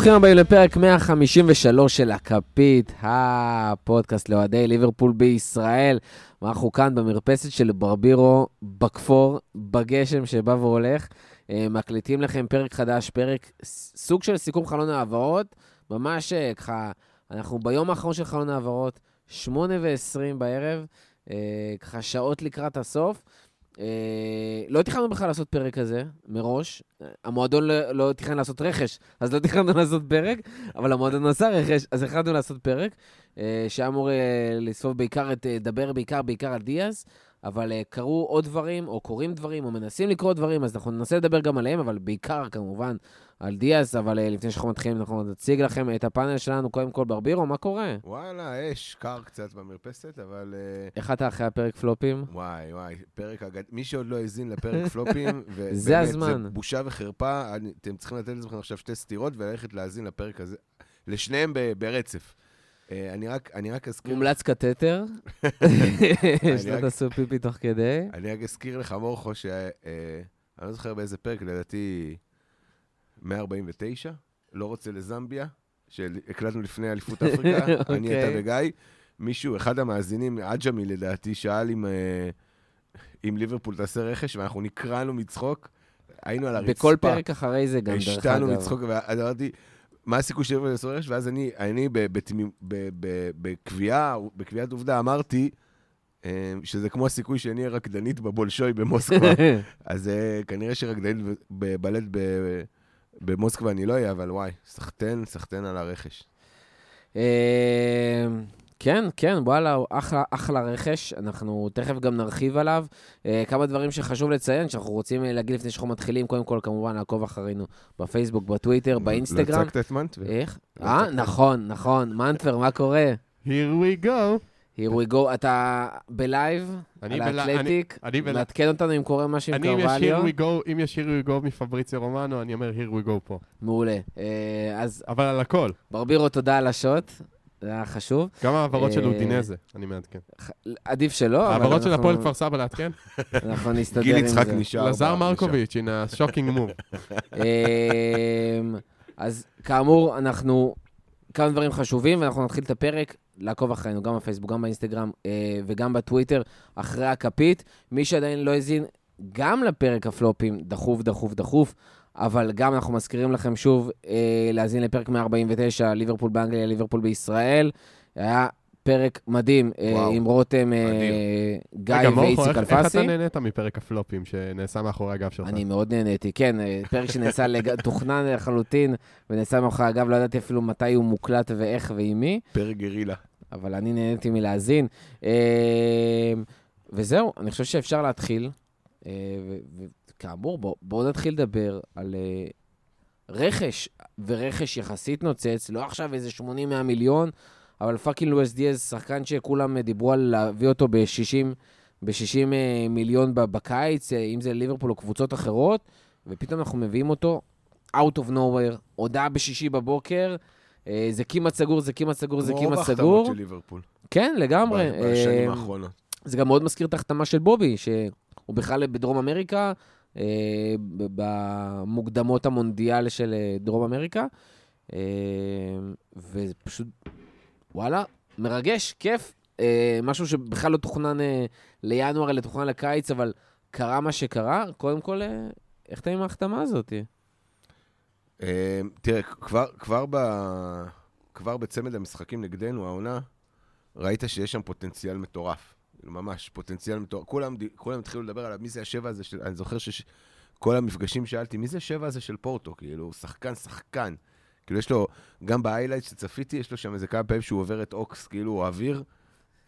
ברוכים הבאים לפרק 153 של הכפית, הפודקאסט לאוהדי ליברפול בישראל. אנחנו כאן במרפסת של ברבירו, בכפור, בגשם שבא והולך. אה, מקליטים לכם פרק חדש, פרק סוג של סיכום חלון העברות. ממש אה, ככה, אנחנו ביום האחרון של חלון העברות, 8 ו-20 בערב, אה, ככה שעות לקראת הסוף. אה, לא תכננו בכלל לעשות פרק כזה מראש. המועדון לא, לא תכנן לעשות רכש, אז לא תכננו לעשות פרק, אבל המועדון עשה רכש, אז החלטנו לעשות פרק, אה, שהיה אמור אה, לסבוב בעיקר, את, לדבר בעיקר, בעיקר על דיאז, אבל קרו עוד דברים, או קורים דברים, או מנסים לקרות דברים, אז אנחנו ננסה לדבר גם עליהם, אבל בעיקר, כמובן, על דיאז, אבל uh, לפני שאנחנו מתחילים, אנחנו נציג לכם את הפאנל שלנו, קודם כל ברבירו, מה קורה? וואלה, אש, קר קצת במרפסת, אבל... איך אתה אחרי הפרק פלופים? וואי, וואי, פרק אגד... מי שעוד לא האזין לפרק פלופים, ובאמת, זה הזמן. זה בושה וחרפה, אתם צריכים לתת לעצמכם עכשיו שתי סטירות וללכת להאזין לפרק הזה, לשניהם ברצף. Uh, אני רק, אני רק אזכיר... מומלץ קתטר, שלא תעשו פיפי תוך כדי. אני רק אזכיר לך, מורכו, ש... Uh, אני לא זוכר באיזה פרק, לדעתי... 149, לא רוצה לזמביה, שהקלטנו לפני אליפות אפריקה, okay. אני, אתה אוקיי. וגיא. מישהו, אחד המאזינים, עג'מי לדעתי, שאל אם, אה, אם ליברפול תעשה רכש, ואנחנו נקרענו מצחוק. היינו על הרצפה. בכל פרק אחרי זה גם, דרך אגב. השתנו מצחוק, ואז אמרתי, מה הסיכוי שליברפול יעשו רכש? ואז אני, אני בקביעת עובדה אמרתי, אה, שזה כמו הסיכוי שאני אהיה רקדנית בבולשוי במוסקבה. אז אה, כנראה שרקדנית בבלט במוסקבה אני לא אהיה, אבל וואי, סחטיין, סחטיין על הרכש. אה, כן, כן, וואלה, אחלה, אחלה רכש, אנחנו תכף גם נרחיב עליו. אה, כמה דברים שחשוב לציין, שאנחנו רוצים להגיד לפני שאנחנו מתחילים, קודם כל, כמובן, לעקוב אחרינו בפייסבוק, בטוויטר, באינסטגרם. לא הצגת את מנטבר. איך? אה, נכון, נכון, מנטבר, מה קורה? Here we go. Here we go, אתה בלייב על האתלטיק, מעדכן אותנו אם קורה משהו עם קרווליו. אם יש Here we go מפבריציו רומנו, אני אומר Here we go פה. מעולה. אה, אז... אבל על הכל. ברבירו, תודה על השוט. זה היה חשוב. גם העברות של אה, אודינזה, אני מעדכן. עדיף שלא, אבל. העברות של הפועל כפר סבא לעדכן? אנחנו נסתדר עם זה. גיל יצחק נשאר. לזר מרקוביץ', הנה shocking move. אז כאמור, אנחנו... כמה דברים חשובים, ואנחנו נתחיל את הפרק. לעקוב אחרינו, גם בפייסבוק, גם באינסטגרם אה, וגם בטוויטר, אחרי הכפית. מי שעדיין לא האזין, גם לפרק הפלופים, דחוף, דחוף, דחוף, אבל גם אנחנו מזכירים לכם שוב אה, להאזין לפרק 149, ליברפול באנגליה, ליברפול בישראל. היה פרק מדהים אה, עם רותם, אה, גיא ואיציק אלפסי. איך אתה נהנית מפרק הפלופים שנעשה מאחורי הגב שלך? אני מאוד נהניתי, כן. אה, פרק שנעשה, תוכנן לחלוטין ונעשה מאחורי הגב, לא ידעתי אפילו מתי הוא מוקלט ואיך ועם מי. פרק גרילה. אבל אני נהניתי מלהאזין. וזהו, אני חושב שאפשר להתחיל. וכאמור, בואו נתחיל לדבר על רכש, ורכש יחסית נוצץ, לא עכשיו איזה 80-100 מיליון. אבל פאקינג לואס דיאז, שחקן שכולם דיברו על להביא אותו ב-60 ב-60 אה, מיליון בקיץ, אה, אם זה ליברפול או קבוצות אחרות, ופתאום אנחנו מביאים אותו out of nowhere, הודעה בשישי בבוקר, אה, זה כמעט סגור, זה כמעט סגור, זה כמעט סגור. כמו רוב ההחתמות של ליברפול. כן, לגמרי. בשנים האחרונות. זה גם מאוד מזכיר את ההחתמה של בובי, שהוא בכלל בדרום אמריקה, במוקדמות המונדיאל של דרום אמריקה, ופשוט וואלה, מרגש, כיף. אה, משהו שבכלל לא תוכנן אה, לינואר, אלא תוכנן לקיץ, אבל קרה מה שקרה. קודם כל, אה, איך אתה עם ההחתמה הזאת? אה, תראה, כבר, כבר בצמד המשחקים נגדנו, העונה, ראית שיש שם פוטנציאל מטורף. ממש, פוטנציאל מטורף. כולם, כולם התחילו לדבר עליו, מי זה השבע הזה של... אני זוכר שכל המפגשים שאלתי, מי זה השבע הזה של פורטו? כאילו, שחקן, שחקן. כאילו, יש לו, גם ב highlight שצפיתי, יש לו שם איזה כמה פעמים שהוא עובר את אוקס, כאילו, הוא אוויר.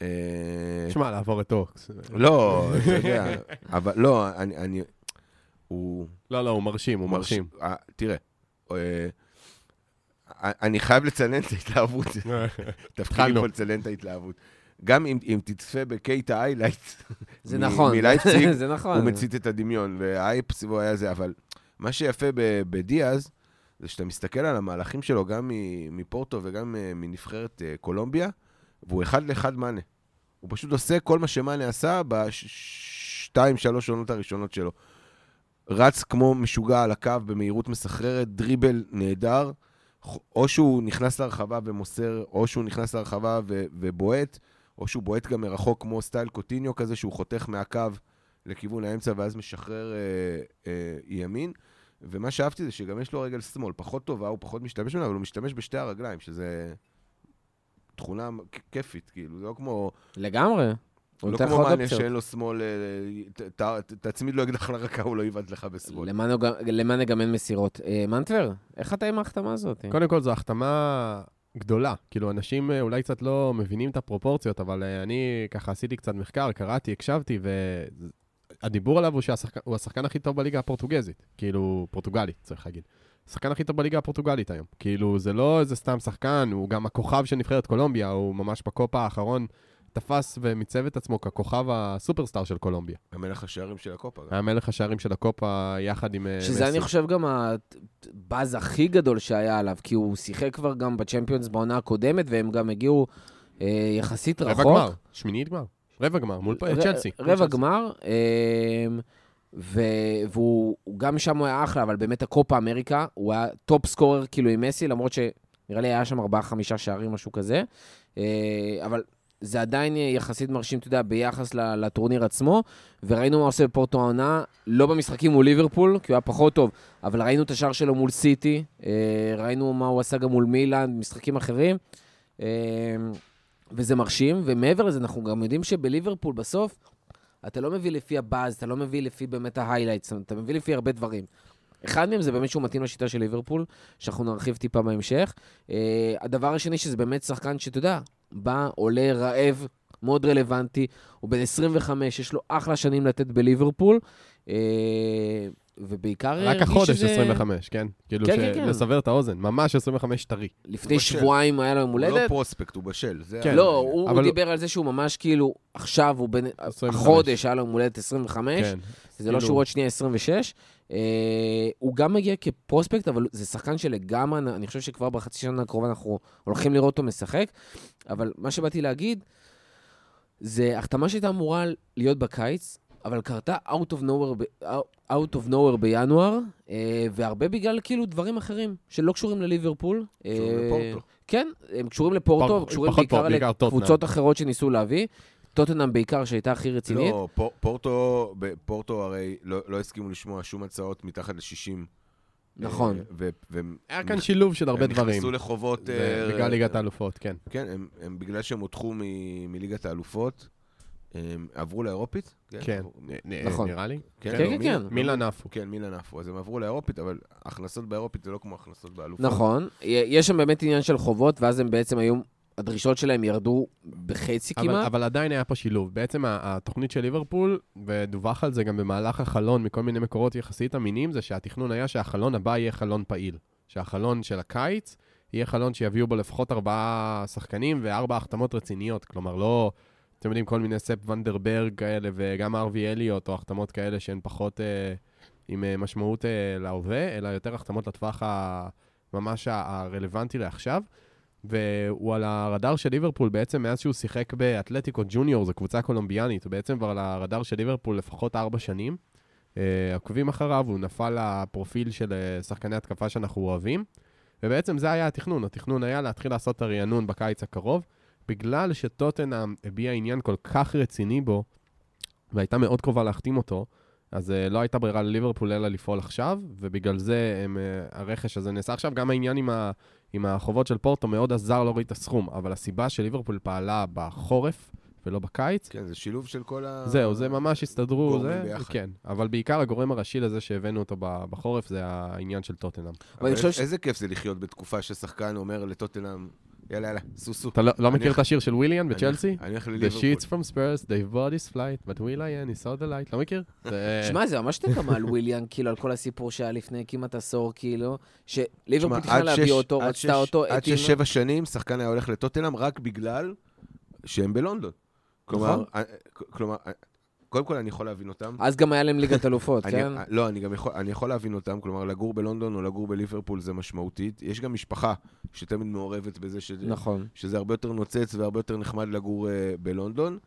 אה, שמע, לעבור את אוקס. לא, אתה יודע, אבל לא, אני, אני, הוא... לא, לא, הוא מרשים, הוא מרשים. אה, תראה, אה, אני חייב לצנן את ההתלהבות. תפקידי פה לצנן את ההתלהבות. גם אם, אם תצפה בקייטה איילייט, זה נכון, זה נכון. הוא מצית את הדמיון, והאייפ סביבו היה זה, אבל מה שיפה בדיאז, זה שאתה מסתכל על המהלכים שלו, גם מפורטו וגם אה, מנבחרת אה, קולומביה, והוא אחד לאחד מאנה. הוא פשוט עושה כל מה שמאנה עשה בשתיים, שלוש עונות הראשונות שלו. רץ כמו משוגע על הקו במהירות מסחררת, דריבל נהדר, או שהוא נכנס לרחבה ומוסר, או שהוא נכנס לרחבה ו- ובועט, או שהוא בועט גם מרחוק כמו סטייל קוטיניו כזה, שהוא חותך מהקו לכיוון האמצע ואז משחרר אה, אה, ימין. ומה שאהבתי זה שגם יש לו רגל שמאל, פחות טובה, הוא פחות משתמש ממנה, אבל הוא משתמש בשתי הרגליים, שזה תכונה כיפית, כאילו, זה לא כמו... לגמרי. לא כמו מאניה שאין לו שמאל, אה, תצמיד לו אקדח לרקה, הוא לא יבעט לך בשמאל. למאניה גם אין מסירות. אה, מנטבר, איך אתה עם ההחתמה הזאת? קודם כל, זו החתמה גדולה. כאילו, אנשים אה, אולי קצת לא מבינים את הפרופורציות, אבל אני ככה עשיתי קצת מחקר, קראתי, הקשבתי, והדיבור עליו הוא שהוא השחקן הכי טוב בליגה הפורטוגזית. כאילו, פורטוגלית, צריך להגיד. השחקן הכי טוב בליגה הפורטוגלית היום. כאילו, זה לא איזה סתם שחקן, הוא גם הכוכב של נבחרת קולומביה, הוא ממש בקופה האחרון תפס ומיצב את עצמו ככוכב הסופרסטאר של קולומביה. מלך השערים של הקופה. היה מלך השערים של הקופה יחד עם אה, שזה מסי. אני חושב גם הבאז הכי גדול שהיה עליו, כי הוא שיחק כבר גם בצ'מפיונס בעונה הקודמת, והם גם הגיעו אה, יחסית רחוק. רבע גמר, שמינית גמר. רבע גמר, מול ר, צ'לסי. רבע גמר, אה, והוא גם שם הוא היה אחלה, אבל באמת הקופה אמריקה, הוא היה top scorer כאילו עם מסי, למרות שנראה לי היה שם ארבעה-חמישה שערים, משהו כזה. אה, אבל זה עדיין יחסית מרשים, אתה יודע, ביחס לטורניר עצמו, וראינו מה עושה בפורטו העונה, לא במשחקים מול ליברפול, כי הוא היה פחות טוב, אבל ראינו את השער שלו מול סיטי, אה, ראינו מה הוא עשה גם מול מילאן, משחקים אחרים, אה, וזה מרשים, ומעבר לזה, אנחנו גם יודעים שבליברפול בסוף, אתה לא מביא לפי הבאז, אתה לא מביא לפי באמת ה highlights, אתה מביא לפי הרבה דברים. אחד מהם זה באמת שהוא מתאים לשיטה של ליברפול, שאנחנו נרחיב טיפה בהמשך. Uh, הדבר השני, שזה באמת שחקן שאתה יודע, בא, עולה, רעב, מאוד רלוונטי, הוא בן 25, יש לו אחלה שנים לתת בליברפול. Uh, ובעיקר רק החודש שזה... 25, כן? כאילו, כן, ש... כן, כן. לסבר את האוזן, ממש 25 טרי. לפני שבועיים היה לו יום הולדת. הוא לא פרוספקט, הוא בשל. כן. לא, הוא, אבל... הוא דיבר על זה שהוא ממש כאילו, עכשיו הוא. 25. החודש היה לו יום הולדת 25, כן. זה כאילו... לא שהוא עוד שנייה 26. Uh, הוא גם מגיע כפרוספקט, אבל זה שחקן שלגמרי, אני חושב שכבר בחצי שנה הקרובה אנחנו הולכים לראות אותו משחק. אבל מה שבאתי להגיד, זה החתמה שהייתה אמורה להיות בקיץ, אבל קרתה out of nowhere, out of nowhere בינואר, אה, והרבה בגלל כאילו דברים אחרים שלא קשורים לליברפול. קשורים אה, לפורטו. כן, הם קשורים לפורטו, פור, קשורים בעיקר לקבוצות אחרות שניסו להביא. טוטנאם בעיקר, שהייתה הכי רצינית. לא, פורטו, פורטו הרי לא, לא הסכימו לשמוע שום הצעות מתחת ל-60. נכון. ו- ו- היה כאן שילוב של הרבה דברים. הם נכנסו לחובות... בגלל ליגת האלופות, כן. כן, הם בגלל שהם הודחו מליגת האלופות. הם עברו לאירופית? כן, כן נכון. נראה לי. כן, כן, כן. כן. מילאן עפו. כן, מילאן עפו. אז הם עברו לאירופית, אבל הכנסות באירופית זה לא כמו הכנסות באלופות. נכון. יש שם באמת עניין של חובות, ואז הם בעצם היו... הדרישות שלהם ירדו בחצי אבל, כמעט. אבל עדיין היה פה שילוב. בעצם התוכנית של ליברפול, ודווח על זה גם במהלך החלון מכל מיני מקורות יחסית אמינים, זה שהתכנון היה שהחלון הבא יהיה חלון פעיל. שהחלון של הקיץ יהיה חלון שיביאו בו לפחות ארבעה שחקנים וארבע החתמות רציניות. כלומר, לא... אתם יודעים, כל מיני ספ ונדרברג כאלה, וגם ארווי אליוט, או החתמות כאלה שהן פחות אה, עם אה, משמעות אה, להווה, אלא יותר החתמות לטווח ממש הרלוונטי לעכשיו. והוא על הרדאר של ליברפול בעצם מאז שהוא שיחק באתלטיקו ג'וניור, זו קבוצה קולומביאנית, הוא בעצם כבר על הרדאר של ליברפול לפחות ארבע שנים. אה, עוקבים אחריו, הוא נפל לפרופיל של אה, שחקני התקפה שאנחנו אוהבים. ובעצם זה היה התכנון, התכנון היה להתחיל לעשות את הרענון בקיץ הקרוב. בגלל שטוטנאם הביע עניין כל כך רציני בו, והייתה מאוד קרובה להחתים אותו, אז uh, לא הייתה ברירה לליברפול אלא לפעול עכשיו, ובגלל זה הם, uh, הרכש הזה נעשה עכשיו. גם העניין עם, ה, עם החובות של פורטו מאוד עזר להוריד את הסכום, אבל הסיבה שליברפול פעלה בחורף ולא בקיץ... כן, זה שילוב של כל ה... זהו, זה ממש הסתדרו, זה... ביחד. כן, אבל בעיקר הגורם הראשי לזה שהבאנו אותו בחורף זה העניין של טוטנאם. אבל איזה כיף זה לחיות בתקופה ששחקן אומר לטוטנאם... יאללה, יאללה, סוסו. אתה לא, לא מכיר את השיר של וויליאן בצ'לסי? אני הולך לליברפול. The sheets from Spurs, they've bought his flight, but וויליאן, he saw the light. לא מכיר? שמע, זה ממש תקמה על וויליאן, כאילו, על כל הסיפור שהיה לפני כמעט עשור, כאילו, שליברפול תכנן להביא אותו, רצתה אותו, עד שש, שבע שנים, שחקן היה הולך לטוטנאם רק בגלל שהם בלונדון. כלומר, נכון. אה, כלומר, אה, קודם כל, אני יכול להבין אותם. אז גם היה להם ליגת אלופות, כן? לא, אני גם יכול, אני יכול להבין אותם. כלומר, לגור בלונדון או לגור בליברפול זה משמעותית. יש גם משפחה שתמיד מעורבת בזה, ש... נכון. שזה הרבה יותר נוצץ והרבה יותר נחמד לגור uh, בלונדון.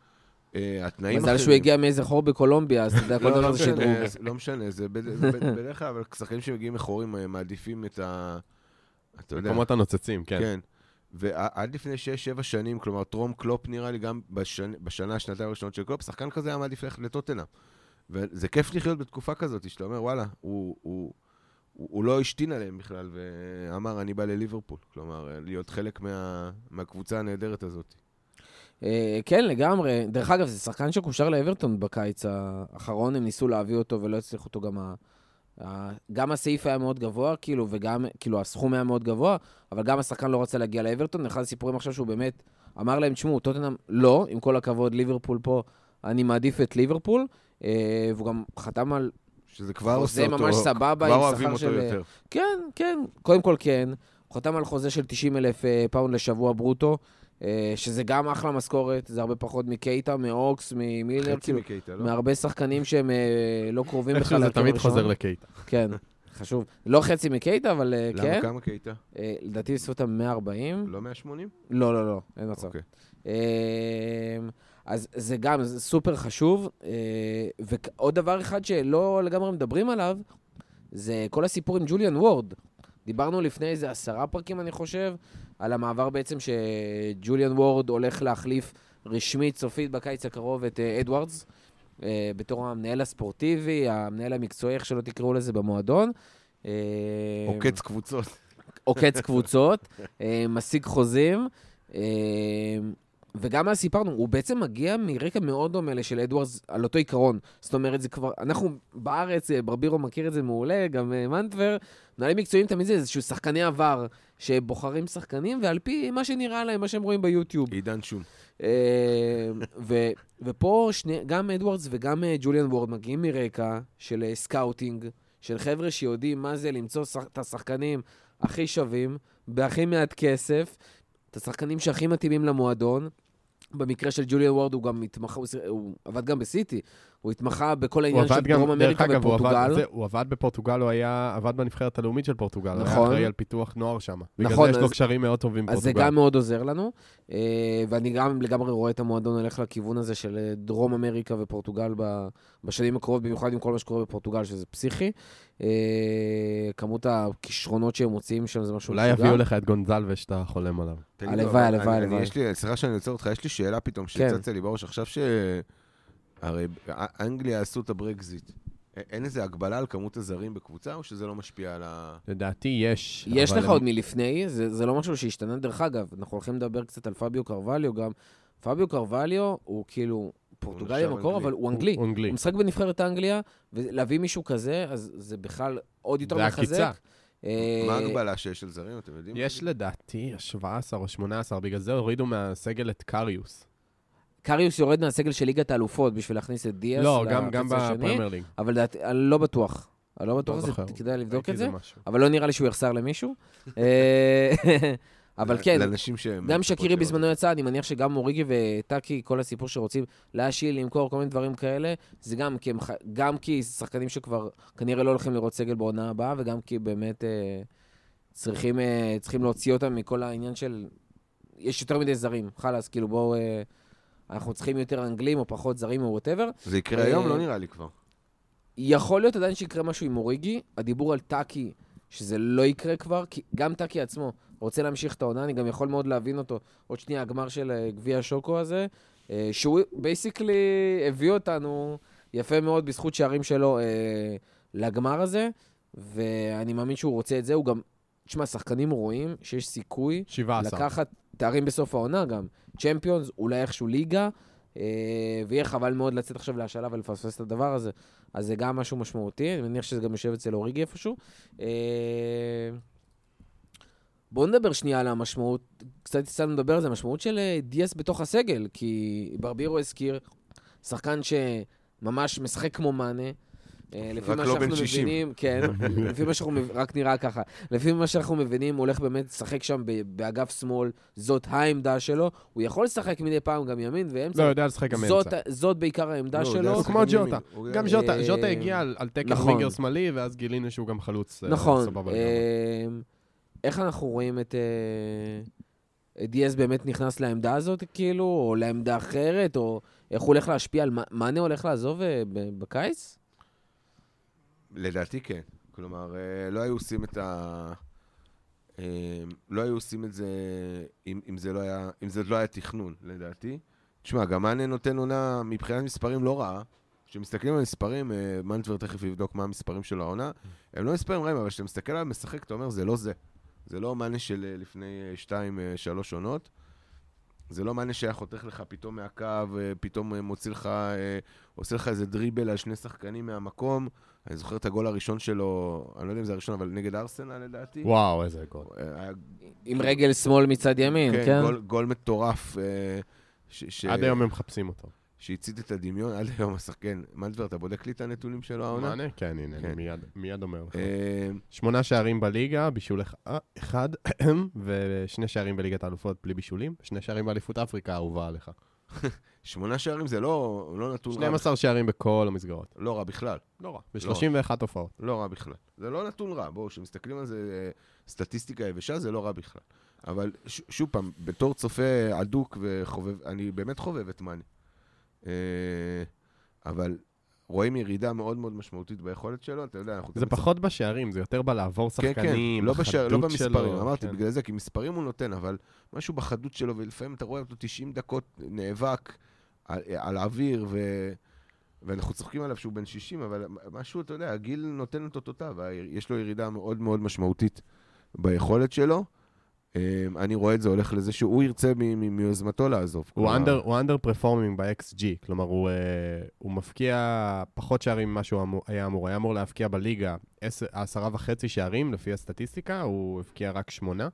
Uh, התנאים אחרים... מזל שהוא הגיע מאיזה חור בקולומביה, אז אתה יודע, כל דבר לא זה שדרוג. לא משנה, זה בדרך כלל, אבל שחקנים שמגיעים מחורים מעדיפים את ה... אתה יודע. מקומות הנוצצים, כן. כן. ועד לפני 6-7 שנים, כלומר, טרום קלופ נראה לי גם בשנ... בשנה, שנתיים הראשונות של קלופ, שחקן כזה היה מעדיף ללכת לטוטנאם. וזה כיף לחיות בתקופה כזאת, שאתה אומר, וואלה, הוא, הוא, הוא, הוא לא השתין עליהם בכלל, ואמר, אני בא לליברפול. כלומר, להיות חלק מה, מהקבוצה הנהדרת הזאת. אה, כן, לגמרי. דרך אגב, זה שחקן שקושר לאברטון בקיץ האחרון, הם ניסו להביא אותו ולא הצליחו אותו גם. גם הסעיף היה מאוד גבוה, כאילו, וגם, כאילו, הסכום היה מאוד גבוה, אבל גם השחקן לא רצה להגיע לאברטון. אחד הסיפורים עכשיו שהוא באמת אמר להם, תשמעו, טוטנאם, לא, עם כל הכבוד, ליברפול פה, אני מעדיף את ליברפול, אה, והוא גם חתם על... שזה כבר עושה אותו, ממש סבבה, כבר אוהבים אותו של... יותר. כן, כן, קודם כל כן. הוא חתם על חוזה של 90 אלף אה, פאונד לשבוע ברוטו. אה, שזה גם אחלה משכורת, זה הרבה פחות מקייטה, מאוקס, ממילר, כאילו, מקייטה, לא? מהרבה שחקנים שהם אה, לא קרובים בכלל להרכב הראשון. זה תמיד חוזר לקייטה. כן, חשוב. לא חצי מקייטה, אבל למה, כן. למה כמה קייטה? לדעתי בסביבות ה-140. לא 180? לא, לא, לא, אין מצב. אוקיי. אז זה גם זה סופר חשוב. ועוד דבר אחד שלא לגמרי מדברים עליו, זה כל הסיפור עם ג'וליאן וורד. דיברנו לפני איזה עשרה פרקים, אני חושב, על המעבר בעצם שג'וליאן וורד הולך להחליף רשמית, סופית, בקיץ הקרוב את אה, אדוארדס, אה, בתור המנהל הספורטיבי, המנהל המקצועי, איך שלא תקראו לזה, במועדון. אה, עוקץ קבוצות. עוקץ קבוצות, משיג חוזים. וגם אז סיפרנו, הוא בעצם מגיע מרקע מאוד דומה לשל אדוארדס על אותו עיקרון. זאת אומרת, זה כבר, אנחנו בארץ, ברבירו מכיר את זה מעולה, גם מנטבר, מנהלים מקצועיים תמיד זה איזשהו שחקני עבר, שבוחרים שחקנים, ועל פי מה שנראה להם, מה שהם רואים ביוטיוב. עידן שום. אה, ו, ופה שני, גם אדוארדס וגם אה, ג'וליאן וורד מגיעים מרקע של אה, סקאוטינג, של חבר'ה שיודעים מה זה למצוא את השחקנים הכי שווים, בהכי מעט כסף, את השחקנים שהכי מתאימים למועדון. במקרה של ג'וליאן וורד הוא גם התמחה, הוא, הוא עבד גם בסיטי, הוא התמחה בכל העניין של דרום אמריקה ופורטוגל. הוא עבד, הוא עבד בפורטוגל, הוא היה, עבד בנבחרת הלאומית של פורטוגל, נכון. הוא היה אחראי על פיתוח נוער שם. בגלל נכון, זה יש לו קשרים מאוד טובים בפורטוגל. אז זה גם מאוד עוזר לנו, אה, ואני גם לגמרי רואה את המועדון הולך לכיוון הזה של אה, דרום אמריקה ופורטוגל בשנים הקרובות, במיוחד עם כל מה שקורה בפורטוגל, שזה פסיכי. אה, כמות הכישרונות שהם מוציאים שם זה משהו אולי יביאו לך את גונזלווה שאתה חולם עליו. הלוואי, הלוואי, הלוואי. סליחה שאני עוצר אותך, יש לי שאלה פתאום כן. שצצה לי בראש. עכשיו ש... הרי אנגליה עשו את הברקזיט. אין איזה הגבלה על כמות הזרים בקבוצה, או שזה לא משפיע על ה... לדעתי יש. יש לך עוד מלפני, זה, זה לא משהו שהשתנה. דרך אגב, אנחנו הולכים לדבר קצת על פביו קרווליו גם. פביו קרווליו הוא כאילו פורטוגלי במקור, אבל הוא אנגלי. הוא, אנגלי. הוא משחק בנבחרת אנגליה, ולהביא מישהו כזה, אז זה בכלל עוד יותר מחזק. זה עקיצה. מה ההגבלה שיש על זרים, אתם יודעים? יש לדעתי 17 או 18, בגלל זה הורידו מהסגל את קריוס. קריוס יורד מהסגל של ליגת האלופות בשביל להכניס את דיאס לא, גם, גם בפרמייר ליג. אבל דעת, אני לא בטוח. אני לא בטוח, לא כדאי לבדוק את זה, אבל לא נראה לי שהוא יחסר למישהו. אה, אבל כן, גם שקירי בזמנו יצא, אני מניח שגם אוריגי וטאקי, כל הסיפור שרוצים להשיל, למכור, כל מיני דברים כאלה, זה גם כי, הם, גם כי שחקנים שכבר כנראה לא הולכים לראות סגל בעונה הבאה, וגם כי באמת אה, צריכים, אה, צריכים להוציא אותם מכל העניין של... יש יותר מדי זרים, חלאס, כאילו בואו... אה, אנחנו צריכים יותר אנגלים או פחות זרים או whatever. זה יקרה היום? לא נראה לי כבר. יכול להיות עדיין שיקרה משהו עם אוריגי. הדיבור על טאקי, שזה לא יקרה כבר, כי גם טאקי עצמו רוצה להמשיך את העונה, אני גם יכול מאוד להבין אותו. עוד שנייה, הגמר של אה, גביע השוקו הזה, אה, שהוא basically הביא אותנו יפה מאוד בזכות שערים שלו אה, לגמר הזה, ואני מאמין שהוא רוצה את זה. הוא גם, תשמע, שחקנים רואים שיש סיכוי 17. לקחת תארים בסוף העונה גם. צ'מפיונס, אולי איכשהו ליגה, אה, ויהיה חבל מאוד לצאת עכשיו להשאלה ולפספס את הדבר הזה. אז זה גם משהו משמעותי, אני מניח שזה גם יושב אצל אוריגי איפשהו. אה, בואו נדבר שנייה על המשמעות, קצת הצלחנו לדבר על זה, המשמעות של אה, דיאס בתוך הסגל, כי ברבירו הזכיר, שחקן שממש משחק כמו מאנה, לפי מה לא שאנחנו מבינים, כן, לפי מה שאנחנו, מבינים, רק נראה ככה. לפי מה שאנחנו מבינים, הוא הולך באמת לשחק שם באגף שמאל, זאת העמדה שלו. הוא יכול לשחק מדי פעם גם ימין ואמצע. לא, הוא יודע לשחק גם אמצע. זאת בעיקר העמדה לא, שלו. הוא כמו ג'וטה. גם ג'וטה, ג'וטה הגיע על תקן נכון. ווינגר שמאלי, ואז גילינו שהוא גם חלוץ אה, נכון. אה, איך אנחנו רואים את... דיאז באמת נכנס לעמדה הזאת, כאילו, או לעמדה אחרת, או איך הוא הולך להשפיע על... מאנה הולך לעזוב בקיץ? לדעתי כן. כלומר, אה, לא היו עושים את, ה... אה, לא היו עושים את זה אם, אם, זה לא היה, אם זה לא היה תכנון, לדעתי. תשמע, גם מאנה נותן עונה מבחינת מספרים לא רעה. כשמסתכלים על מספרים, אה, מנטבר תכף יבדוק מה המספרים של העונה. הם לא מספרים רעים, אבל כשאתה מסתכל עליו משחק, אתה אומר, זה לא זה. זה לא מאנה של לפני אה, שתיים, אה, שלוש עונות. זה לא מאנה שהיה חותך לך פתאום מהקו, אה, פתאום אה, מוציא לך, אה, עושה לך איזה דריבל על שני שחקנים מהמקום. אני זוכר את הגול הראשון שלו, אני לא יודע אם זה הראשון, אבל נגד ארסנל לדעתי. וואו, איזה גול. היה עם רגל שמאל מצד ימין, כן, כן? גול, גול מטורף. ש, ש, עד היום הם מחפשים אותו. שהצית את הדמיון, עד היום השחקן. מנטבר, אתה בודק לי את הנתונים שלו העונה? מענה? כן, הנה, כן. אני מיד- מיד אומר לך. אה, שמונה שערים בליגה, בישול אה, אחד, ושני שערים בליגת האלופות בלי בישולים, שני שערים באליפות אפריקה האהובה עליך. שמונה שערים זה לא, לא נתון רע. 12 שערים בכל המסגרות. לא רע בכלל. לא רע. ב-31 הופעות. לא רע בכלל. זה לא נתון רע. בואו, כשמסתכלים על זה, אה, סטטיסטיקה יבשה, זה לא רע בכלל. אבל ש, שוב פעם, בתור צופה אדוק וחובב, אני באמת חובב את מאני. אה, אבל רואים ירידה מאוד מאוד משמעותית ביכולת שלו, אתה יודע, אנחנו... זה פחות בשערים, זה יותר בלעבור כן, כן, שחקנים, לא, בשער, לא במספרים, שלו, אמרתי, כן. בגלל זה, כי מספרים הוא נותן, אבל משהו בחדות שלו, ולפעמים אתה רואה אותו 90 דקות נאבק על, על האוויר, ו, ואנחנו צוחקים עליו שהוא בן 60, אבל משהו, אתה יודע, הגיל נותן את אותותיו, יש לו ירידה מאוד מאוד משמעותית ביכולת שלו. אמ, אני רואה את זה הולך לזה שהוא ירצה מיוזמתו לעזוב. הוא כלומר, אנדר, אנדר פרפורמינג ב-XG, כלומר הוא, אה, הוא מפקיע פחות שערים ממה שהוא אמור, היה אמור. היה אמור להפקיע בליגה עשר- עשרה וחצי שערים לפי הסטטיסטיקה, הוא הבקיע רק שמונה.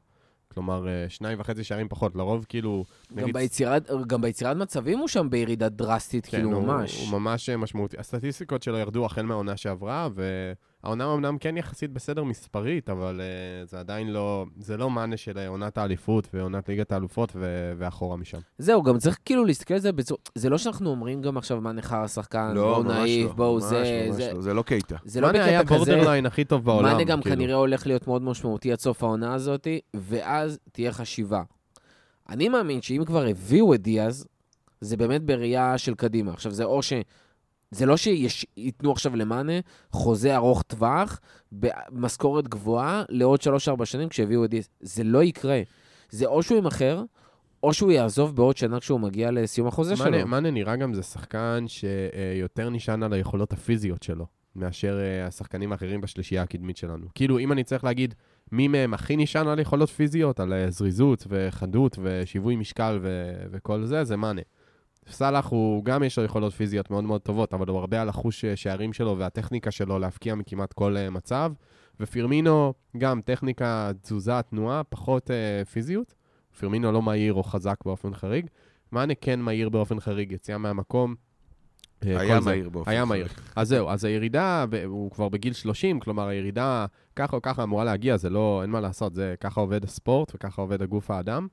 כלומר, אה, שניים וחצי שערים פחות. לרוב, כאילו... גם נגיד- ביצירת, גם ביצירת מצבים הוא שם בירידה דרסטית, כן, כאילו, הוא, ממש. הוא ממש משמעותי. הסטטיסטיקות שלו ירדו החל מהעונה שעברה, והעונה אמנם כן יחסית בסדר מספרית, אבל uh, זה עדיין לא, זה לא מאנה של אה, עונת האליפות ועונת ליגת האלופות ו- ואחורה משם. זהו, גם צריך כאילו להסתכל על זה בצורה... זה לא שאנחנו אומרים גם עכשיו מה נחר השחקן, לא, בואו ממש נעיף, לא, בואו זה... ממש זה- לא, זה לא קייטה. זה לא מאנה היה בקטע כזה. בורדרליין הכי טוב בעולם. מאנה גם כאילו. כנראה הולך להיות מאוד משמעותי עד סוף העונה הזאת, ואז תהיה חשיבה. אני מאמין שאם כבר הביאו את דיאז, זה באמת בראייה של קדימה. עכשיו, זה או ש... זה לא שייתנו עכשיו למאנה חוזה ארוך טווח, במשכורת גבוהה, לעוד 3-4 שנים כשהביאו את דיאז. זה לא יקרה. זה או שהוא ימכר, או שהוא יעזוב בעוד שנה כשהוא מגיע לסיום החוזה מאנה- שלו. מאנה נראה גם זה שחקן שיותר נשען על היכולות הפיזיות שלו, מאשר אה, השחקנים האחרים בשלישייה הקדמית שלנו. כאילו, אם אני צריך להגיד מי מהם הכי נשען על יכולות פיזיות, על אה, זריזות וחדות ושיווי משקל ו- וכל זה, זה מאנה. סאלח הוא, גם יש לו יכולות פיזיות מאוד מאוד טובות, אבל הוא הרבה על החוש אה, שערים שלו והטכניקה שלו להבקיע מכמעט כל אה, מצב. ופירמינו, גם טכניקה, תזוזה, תנועה, פחות אה, פיזיות. פירמינו לא מהיר או חזק באופן חריג. מאנה כן מהיר באופן חריג, יציאה מהמקום. היה. מהיר באופן היה חריג. מהיר. אז זהו, אז הירידה, הוא כבר בגיל 30, כלומר הירידה ככה או ככה אמורה להגיע, זה לא, אין מה לעשות, זה ככה עובד הספורט וככה עובד הגוף האדם.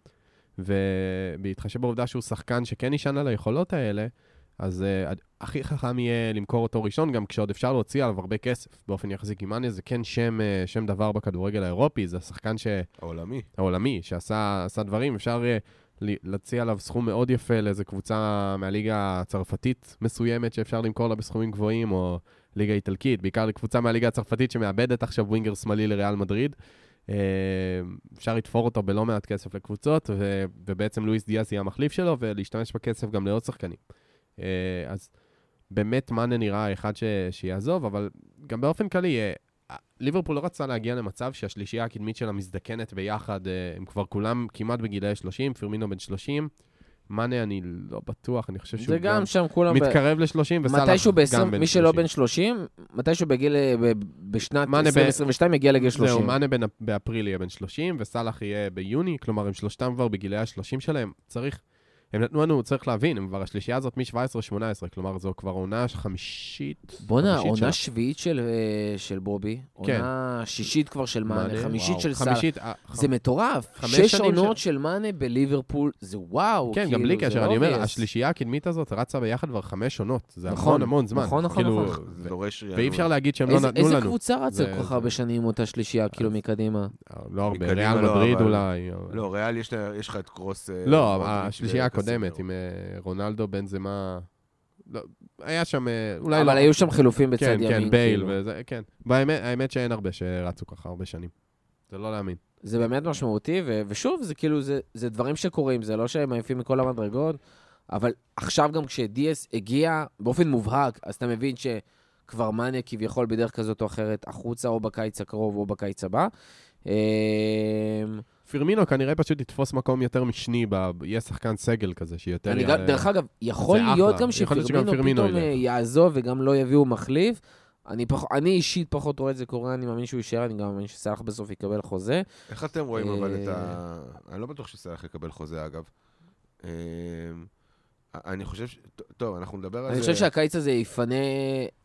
ובהתחשב בעובדה שהוא שחקן שכן נשען על היכולות האלה, אז uh, הכי חכם יהיה למכור אותו ראשון, גם כשעוד אפשר להוציא עליו הרבה כסף באופן יחסי, כי מאנה זה כן שם, uh, שם דבר בכדורגל האירופי, זה השחקן ש... העולמי. העולמי, שעשה עשה דברים, אפשר ל- להציע עליו סכום מאוד יפה לאיזה קבוצה מהליגה הצרפתית מסוימת שאפשר למכור לה בסכומים גבוהים, או ליגה איטלקית, בעיקר לקבוצה מהליגה הצרפתית שמאבדת עכשיו ווינגר שמאלי לריאל מדריד. אפשר לתפור אותו בלא מעט כסף לקבוצות, ו- ובעצם לואיס דיאס יהיה המחליף שלו, ולהשתמש בכסף גם לעוד שחקנים. אה, אז באמת מאנה נראה אחד ש- שיעזוב, אבל גם באופן כללי, אה, ליברפול לא רצה להגיע למצב שהשלישייה הקדמית שלה מזדקנת ביחד, אה, הם כבר כולם כמעט בגילאי 30, פירמינו בן 30, מאנה אני לא בטוח, אני חושב שהוא זה גם שם כולם... ב- מתקרב ל-30, וסאלח מתישהו ב-20, גם בן מי שלא 30. בן 30, מתישהו בגיל, ב- בשנת מאנה ב- 2022 יגיע לגיל זהו, 30. מאנה בן- באפריל יהיה בן 30, וסאלח יהיה ביוני, כלומר הם שלושתם כבר בגילאי ה-30 שלהם, צריך... הם נתנו לנו, צריך להבין, הם כבר, השלישייה הזאת מ-17-18, כלומר זו כבר עונה חמישית. בואנה, עונה שלה. שביעית של, אה, של בובי, כן. עונה שישית כבר של מאנה, מאנה, חמישית וואו. של סאלח. חמישית, אה, זה מטורף. שש עונות של- של מאנה בליברפול, זה וואו. כן, גם כאילו, בלי זה קשר, אני אומר. השלישייה הקדמית הזאת רצה ביחד כבר חמש עונות. זה נכון, המון המון זמן. נכון, נכון, כאילו, נכון. זה ו- דורש. ואי אפשר להגיד שהם לא איזה- נתנו לנו. איזה קבוצה רצה כל כך הרבה שנים אותה שלישייה, כאילו מקדימה? לא הרבה, ריאל לא, מדריד אולי. לא, ריאל יש לך את קרוס... אה, לא, השלישייה. הקודמת עם אה, רונלדו, בנזמה... לא, היה שם, אה, אולי לא... אבל היו שם חילופים בצד כן, ימין. כן, בייל כאילו. וזה, כן. באמת, האמת שאין הרבה שרצו ככה הרבה שנים. זה לא להאמין. זה באמת משמעותי, ו- ושוב, זה כאילו, זה, זה דברים שקורים, זה לא שהם עייפים מכל המדרגות, אבל עכשיו גם כשדיאס הגיע באופן מובהק, אז אתה מבין שכבר מאניה כביכול בדרך כזאת או אחרת החוצה, או בקיץ הקרוב או בקיץ הבא. פירמינו כנראה פשוט יתפוס מקום יותר משני, ב... יהיה שחקן סגל כזה, שיותר... אני יעלה- גם, דרך אגב, יכול להיות אחלה. גם שפירמינו פירמינו פתאום ילך. אה, יעזוב וגם לא יביאו מחליף. אני, פח... אני אישית פחות רואה את זה קורה, אני מאמין שהוא יישאר, אני גם מאמין שסאלח בסוף יקבל חוזה. איך אתם רואים אבל את ה... אה, אני לא בטוח שסלאח יקבל חוזה, אגב. אה, אני חושב ש... טוב, אנחנו נדבר על זה. אני חושב שהקיץ הזה יפנה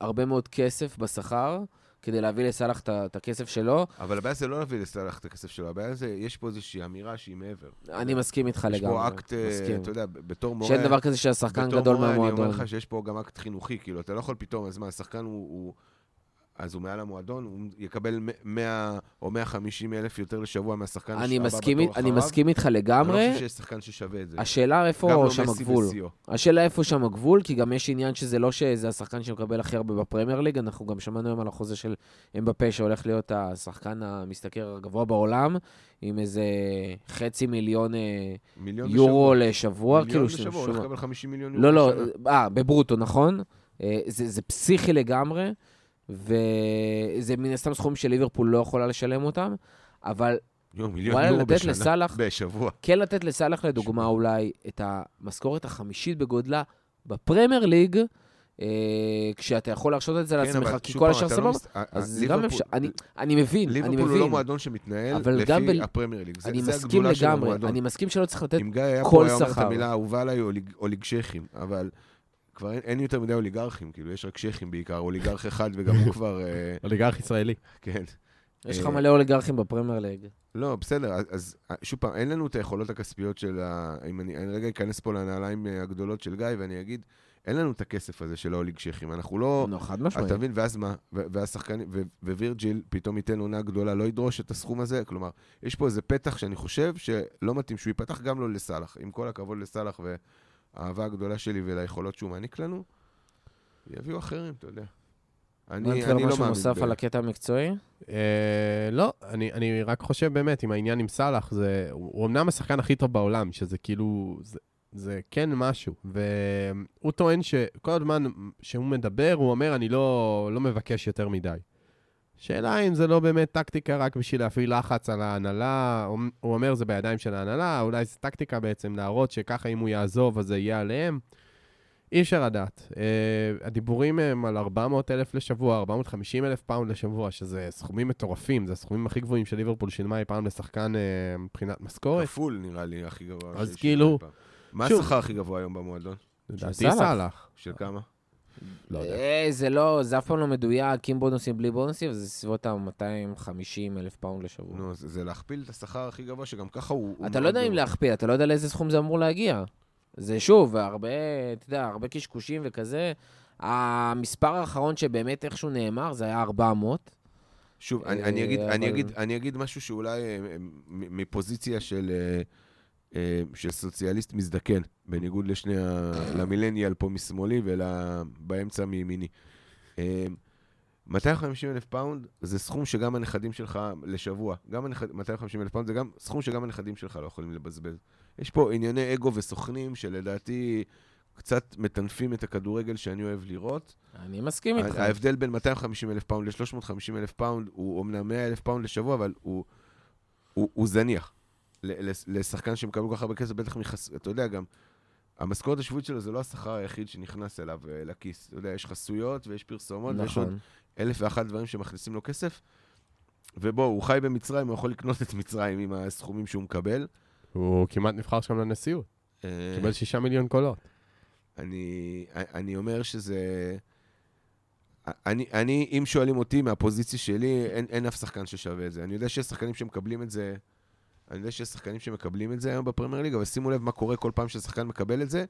הרבה מאוד כסף בשכר, כדי להביא לסאלח את הכסף שלו. אבל הבעיה זה לא להביא לסלאח את הכסף שלו, הבעיה זה, יש פה איזושהי אמירה שהיא מעבר. אני מסכים איתך יש לגמרי. פה אקט, אה. אתה יודע, בתור מורה... שאין דבר כזה שהשחקן בתור גדול מורה, אני מהמועדון. אומר לך שיש פה גם אקט חינוכי, כאילו, אתה לא יכול פתאום, אז מה, השחקן הוא... אז הוא מעל המועדון, הוא יקבל 100 או 150 אלף יותר לשבוע מהשחקן אני מסכים, בתור אני אחריו. מסכים איתך אני לא לגמרי. חושב שיש שחקן ששווה את זה. השאלה איפה לא שם הגבול. וסיו. השאלה איפה שם הגבול, כי גם יש עניין שזה לא שזה השחקן שמקבל הכי הרבה בפרמייר ליג, אנחנו גם שמענו היום על החוזה של אמבפה שהולך להיות השחקן המשתכר הגבוה בעולם, עם איזה חצי מיליון אה, מיליון יורו בשבוע. לשבוע, מיליון כאילו... בשבוע, הוא הולך לקבל 50 מיליון יורו לא, לא, בשנה. אה, בברוטו, נכון? אה, זה, זה פסיכי לגמרי, וזה מן הסתם סכומים שליברפול לא יכולה לשלם אותם, אבל יו, מיליון יורו בשנה. לסאלח- בשבוע. כן לתת לסאלח לדוגמה אולי את המשכורת החמישית בגודלה בפרמייר ליג, אה, כשאתה יכול להרשות את זה כן, לעצמך, כי כל השאר לא סבבה. אז זה גם ליברפול- אפשר, אני, אני מבין, אני ליברפול הוא לא מבין. מועדון שמתנהל לפי ב- הפרמייר ליג. זה- אני זה מסכים של לגמרי. אני מסכים שלא צריך לתת אם גיא היה כל פה, אומר את שכר. המילה האהובה עליי, אוליג- אוליגשכים, אבל כבר אין- אין יותר מדי אוליגרכים, כאילו, יש רק שייחים בעיקר, אוליגרך אחד, וגם הוא כבר, אה, אוליגרך ישראלי. כן. יש לך אה, מלא אוליגרכים בפרמייר ליג. לא, בסדר, אז- שוב פעם, אין לנו את היכולות הכספיות של ה... אם אני אני רגע אכנס פה לנעליים אה, הגדולות של גיא, ואני אגיד, אין לנו את הכסף הזה של האוליגשכים, אנחנו לא... לא, חד משמעית. אתה מבין? ואז מה? ו- ואז שחקנים, ו- ווירג'יל פתאום ייתן עונה גדולה, לא ידרוש את הסכום הזה? כלומר, יש פה איזה פתח שאני חושב שלא מתאים שהוא ייפתח גם לא לסאלח. עם כל הכבוד לסאלח והאהבה הגדולה שלי וליכולות שהוא מעניק לנו, יביאו אחרים, אתה יודע. אני, אני, אני לא משהו מאמין. נוסף ב- על הקטע המקצועי? אה, לא, אני, אני רק חושב באמת, עם העניין עם סאלח, זה, הוא הוא אמנם השחקן הכי טוב בעולם, שזה כאילו, זה, זה כן משהו. והוא טוען שכל הזמן שהוא מדבר, הוא אומר, אני לא, לא מבקש יותר מדי. שאלה אם זה לא באמת טקטיקה רק בשביל להפעיל לחץ על ההנהלה, הוא- אומר זה בידיים של ההנהלה, אולי זו טקטיקה בעצם להראות שככה אם הוא יעזוב אז זה יהיה עליהם. אי אפשר לדעת. אה, הדיבורים הם על 400 אלף לשבוע, 450 אלף פאונד לשבוע, שזה סכומים מטורפים, זה הסכומים הכי גבוהים של ליברפול שילמה אי פעם לשחקן אה, מבחינת משכורת. כפול נראה לי הכי גבוה. אז כאילו-. מה. השכר הכי גבוה היום במועדון? לדעתי סאלח. סאלח. של כמה? לא יודע. אה, זה לא, זה אף פעם לא מדויק, עם בונוסים, בלי בונוסים, זה סביבות ה-250 אלף פאונד לשבוע. נו, זה זה להכפיל את השכר הכי גבוה, שגם ככה הוא... הוא אתה לא מאוד יודע אם. להכפיל, אתה לא יודע לאיזה סכום זה אמור להגיע. זה שוב, הרבה, אתה יודע, הרבה קשקושים וכזה. המספר האחרון שבאמת איכשהו נאמר, זה היה 400. שוב, אני, אה, אני, אגיד, אני, אבל- אגיד, אני אגיד משהו שאולי אה, מפוזיציה של, אה, אה, של סוציאליסט מזדקן, בניגוד לשני ה... למילניאל פה משמאלי ובאמצע מימיני. אה, 250 אלף פאונד זה סכום שגם הנכדים שלך לשבוע, גם הנכד... 250 אלף פאונד זה גם סכום שגם הנכדים שלך לא יכולים לבזבז. יש פה ענייני אגו וסוכנים שלדעתי קצת מטנפים את הכדורגל שאני אוהב לראות. אני מסכים איתך. ההבדל בין 250 אלף פאונד ל-350 אלף פאונד הוא אומנם 100 אלף פאונד לשבוע, אבל הוא, הוא, הוא זניח. לשחקן שמקבל כל כך הרבה כסף, בטח מחס... אתה יודע, גם המשכורת השבועית שלו זה לא השכר היחיד שנכנס אליו אה, לכיס. אתה יודע, יש חסויות ויש פרסומות, ויש עוד נכון. אלף ואחת דברים שמכניסים לו כסף. ובוא, הוא חי במצרים, הוא יכול לקנות את מצרים עם הסכומים שהוא מקבל. הוא כמעט נבחר שם לנשיאות, אה, קיבל שישה מיליון קולות. אני, אני אומר שזה... אני, אני, אם שואלים אותי מהפוזיציה שלי, אין, אין אף שחקן ששווה את זה. אני יודע שיש שחקנים שמקבלים את זה, אני יודע שיש שחקנים שמקבלים את זה היום בפרמייר ליג, אבל שימו לב מה קורה כל פעם ששחקן מקבל את זה,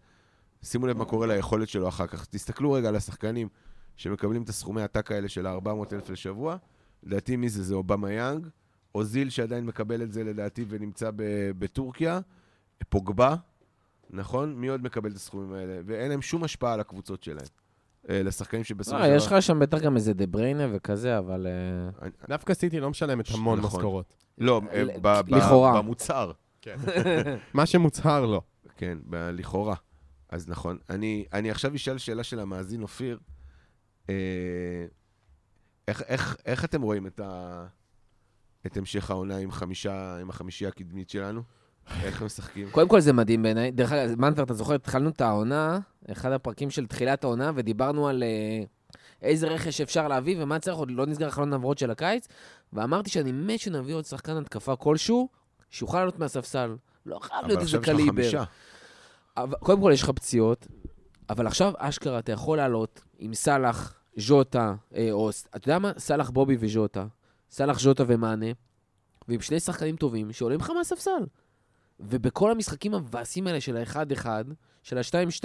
שימו לב מה קורה ליכולת שלו אחר כך. תסתכלו רגע על השחקנים שמקבלים את הסכומי העתק האלה של ה-400,000 לשבוע. לדעתי מי זה? זה אובמה יאנג, אוזיל שעדיין מקבל את זה לדעתי ונמצא בטורקיה, פוגבה, נכון? מי עוד מקבל את הסכומים האלה? ואין להם שום השפעה על הקבוצות שלהם. אה, לשחקנים שבסופו לא, יש לך שם בטח גם איזה דה בריינה וכזה, אבל... אה, דווקא סיטי לא משלמת המון נכון. משכורות. לא, אה, לכאורה. במוצר. מה שמוצהר לא. כן, לכאורה. אז נכון. אני, אני עכשיו אשאל שאלה של המאזין אופיר. איך, איך, איך אתם רואים את, המשך העונה עם החמישייה הקדמית שלנו? איך הם משחקים? קודם כל זה מדהים בעיניי. דרך אגב, מנטר, אתה זוכר, התחלנו את העונה, אחד הפרקים של תחילת העונה, ודיברנו על אה, איזה רכש אפשר להביא ומה צריך, עוד לא נסגר חלון העברות של הקיץ, ואמרתי שאני מת שנביא עוד שחקן התקפה כלשהו, שיוכל לעלות מהספסל. לא חייב להיות אבל איזה עכשיו יש לך קליבר. חמישה. אבל, קודם כל יש לך פציעות, אבל עכשיו אשכרה אתה יכול לעלות עם סאלח, ז'וטה, אה, או אתה יודע מה? סאלח, בובי וז'וטה. סאלח, ז'וטה ומאנה, ועם שני שחקנים טובים שעולים לך מהספסל. ובכל המשחקים המבאסים האלה של ה-1-1, של ה-2-2,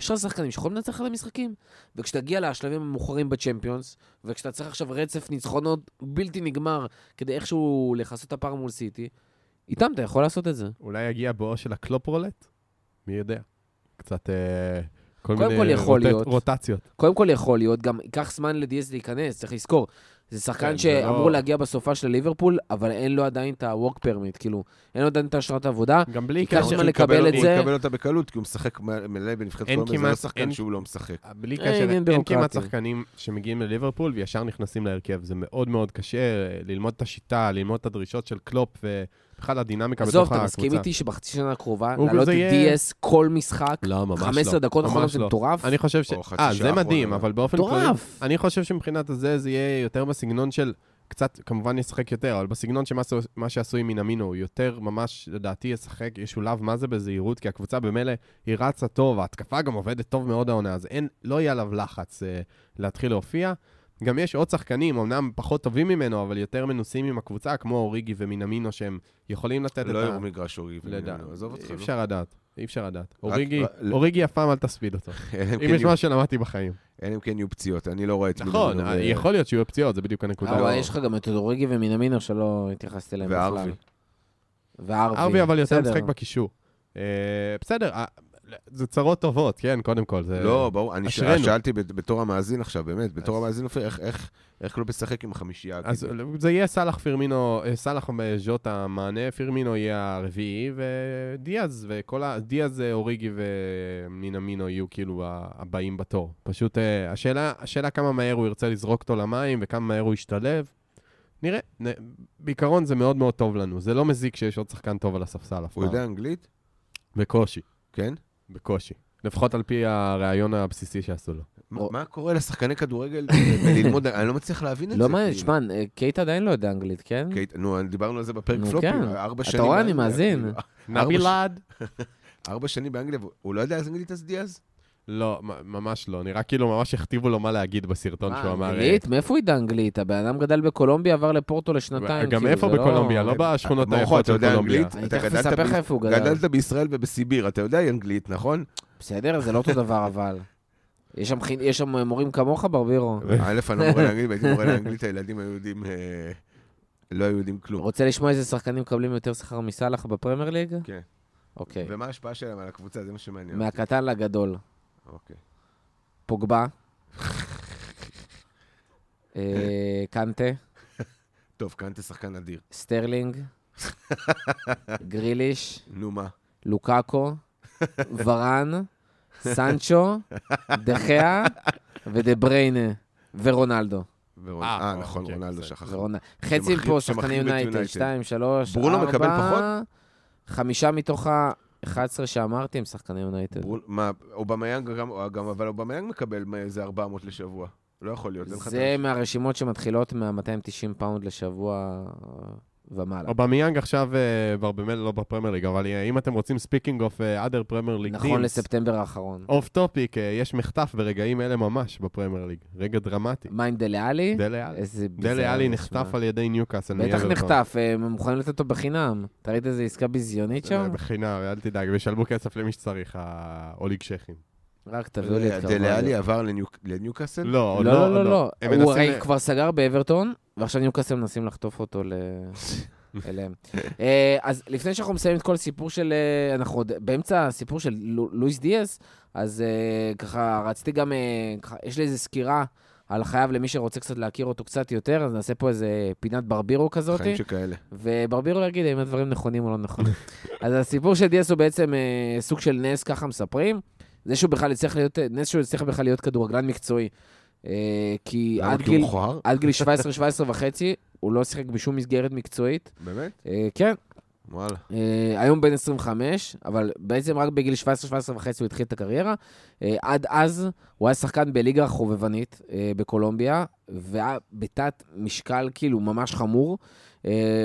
יש לך שחקנים שיכולים לנצח את המשחקים. וכשתגיע לשלבים המאוחרים בצ'מפיונס, וכשאתה צריך עכשיו רצף ניצחונות בלתי נגמר כדי איכשהו לכסות את הפער מול סיטי, איתם אתה יכול לעשות את זה. אולי יגיע בואו של הקלופ רולט? מי יודע. קצת אה, כל מיני כל רוטט- להיות. רוטציות. קודם כל יכול להיות, גם ייקח זמן לדיאס להיכנס, צריך לזכור. זה שחקן כן, שאמור לא- להגיע בסופה של ליברפול, אבל אין לו עדיין את ה-work permit, כאילו, אין לו עדיין את אשרת העבודה. גם בלי קשר, זמן לקבל את הוא זה. יקבל אותה בקלות, כי הוא משחק מ- מלא בנבחרת אין קולומביה, זה כמעט- לא שחקן אין- שהוא לא משחק. בלי אה, קשר, עניין אין כמעט בירוקרטי. שחקנים שמגיעים לליברפול וישר נכנסים להרכב. זה מאוד מאוד קשה אה, ללמוד את השיטה, ללמוד את הדרישות של קלופ ובכלל הדינמיקה בתוך עזוב, הקבוצה. אתה מסכים איתי שבחצי שנה הקרובה, לעלות את דיאס כל משחק, לא, ממש לא. 15 דקות אחרונות זה לא. מטורף? אני חושב ש... אה, זה מדהים. אבל באופן כללי... מטורף. אני חושב שמבחינת הזה זה יהיה יותר בסגנון של... קצת, כמובן ישחק יותר, אבל בסגנון שמה שעשו עם מינמינו, הוא יותר ממש, לדעתי, ישחק, ישולב מה זה בזהירות, כי הקבוצה במילא, היא רצה טוב, ההתקפה גם עובדת טוב מאוד העונה, אז אין, לא יהיה עליו לחץ אה, להתחיל להופיע. גם יש עוד שחקנים, אמנם פחות טובים ממנו, אבל יותר מנוסים עם הקבוצה, כמו אוריגי ומינמינו, שהם יכולים לתת את לא ה... יראו מגרש אורי. לדעת. עזוב אותך, אי נו. אפשר לדעת, אי אפשר לדעת. אוריגי, רק- אוריגי אף פעם אל תספיד אותו. אם כן יש יהיו- מה שלמדתי בחיים. אלא אם כן יהיו פציעות, אני לא רואה את נכון, מינמינו ו- יכול להיות שיהיו פציעות, זה בדיוק הנקודה. אבל לא. יש לך גם את אודוריגי ומינמינו שלא התייחסתי אליהם בכלל. וערבי. וערבי. אבל יותר. משחק בקישור. אה, בסדר, אה, זה צרות טובות, כן, קודם כל. זה- לא, ברור, אני ש-. שאלתי בת- בתור המאזין עכשיו, באמת, בתור אז- המאזין איך- איך- איך לא משחק עם החמישייה? אז כאילו? זה יהיה סאלח פירמינו, אה, סאלח ז'וטה מענה, פירמינו יהיה הרביעי, ודיאז, וכל ה... דיאז, אה, אוריגי ומינמינו יהיו כאילו הבאים בתור. פשוט אה, השאלה, השאלה כמה מהר הוא ירצה לזרוק אותו למים, וכמה מהר הוא ישתלב. נראה, נ... בעיקרון זה מאוד מאוד טוב לנו. זה לא מזיק שיש עוד שחקן טוב על הספסל אף הוא פעם. יודע אנגלית? בקושי, כן? בקושי. לפחות על פי הראיון הבסיסי שעשו לו. מה- קורה לשחקני כדורגל ללמוד? אני לא מצליח להבין את זה. לא מעניין, כאילו. שמע, אה, קייט עדיין לא יודע אנגלית, כן? קייט- נו, דיברנו על זה בפרק פלופים, כן. ארבע אתה שנים רואה, אני מאזין. כאילו. נבי ארבע שנים באנגליה, הוא לא יודע אנגלית אז דיאז? לא, ממש לא. נראה כאילו ממש הכתיבו לו מה להגיד בסרטון שהוא אמר. אה, אנגלית? מאיפה הוא ידע אנגלית? הבן אדם גדל בקולומביה, עבר לפורטו לשנתיים. גם כאילו, איפה זה לא- בקולומביה? לא בשכונות מורכו, היפות אתה של קולומביה. אני תכף אספר לך איפה הוא גדל. גדלת בישראל ובסיביר, אתה יודע אנגלית, נכון? בסדר, זה לא אותו דבר, אבל. יש שם חין- יש שם מורים כמוך, ברבירו. א', אני לא מורה לאנגלית, והייתי מורה לאנגלית, הילדים היו יודעים, אה, לא היו יודעים כלום. רוצה לשמוע איזה שחקנים מקבלים יותר שכר מסאלח בפרמייר ליג? כן. אוקיי. ומה ההשפעה שלהם על הקבוצה? זה מה שמעניין. אותי. מהקטן לגדול. אוקיי. פוגבה. אה, קנטה. טוב, קנטה שחקן אדיר. סטרלינג. גריליש. נו מה? לוקאקו. ורן. סנצ'ו. דחיה. ודה בריינה. ורונלדו. ורונ- אה, אה, אה, נכון, אוקיי, רונלדו בסדר. שכח. ורונלדו. חצי פה שמחריב שחקני את יונייטד. יונייטד. 2, 3, ברונו מקבל פחות? חמישה מתוך ה-11 שאמרתי הם שחקני יונייטד. ברול- מה, אובמיאנג גם, גם, אבל אובמיאנג מקבל איזה 400 לשבוע. לא יכול להיות. זה ה- מהרשימות שמתחילות מה-290 פאונד לשבוע ומעלה. אובמיאנג עכשיו אה, כבר במילא לא בפרמייר ליג, אבל אה, אם אתם רוצים ספיקינג אוף other פרמייר ליג נכון לספטמבר האחרון. אוף טופיק, יש מחטף ברגעים אלה ממש בפרמייר ליג. רגע דרמטי. מה עם עלי זה, נחטף. על ידי ניוקאסל. בטח. נחטף, הם מוכנים לתת אותו בחינם. אתה ראית איזה עסקה ביזיונית אה, שם? בחינם, אל תדאג, וישלמו כסף למי שצריך, האוליג שכים. רק תביאו לי את קרווליו. עלי עבר לניוק- לניוקאסל? לא, עוד לא, לא, לא, לא. הם הוא מנסים הרי כבר סגר באברטון, ועכשיו ניוקאסל מנסים לחטוף אותו. אליהם. אה, אז לפני שאנחנו מסיימים את כל הסיפור של... אה, אנחנו עוד באמצע הסיפור של לו- לואיס דיאס, אז אה, ככה רציתי גם... אה, יש לי איזו סקירה על החייב למי שרוצה קצת להכיר אותו קצת יותר, אז נעשה פה איזה פינת ברבירו כזאת. חיים שכאלה. וברבירו יגיד אם הדברים נכונים או לא נכונים. אז הסיפור של דיאס הוא בעצם אה, סוג של נס, ככה מספרים. זה שהוא בכלל יצטרך להיות, נס שהוא יצטרך בכלל להיות כדורגלן מקצועי. אה, כי? עד גיל? עד גיל 17-17 וחצי, הוא לא שיחק בשום מסגרת מקצועית. באמת? אה, כן, וואלה. אה, היום בן 25, אבל בעצם רק בגיל 17-17 וחצי הוא התחיל את הקריירה. עד אז הוא היה שחקן בליגה החובבנית בקולומביה, והיה בתת משקל כאילו ממש חמור.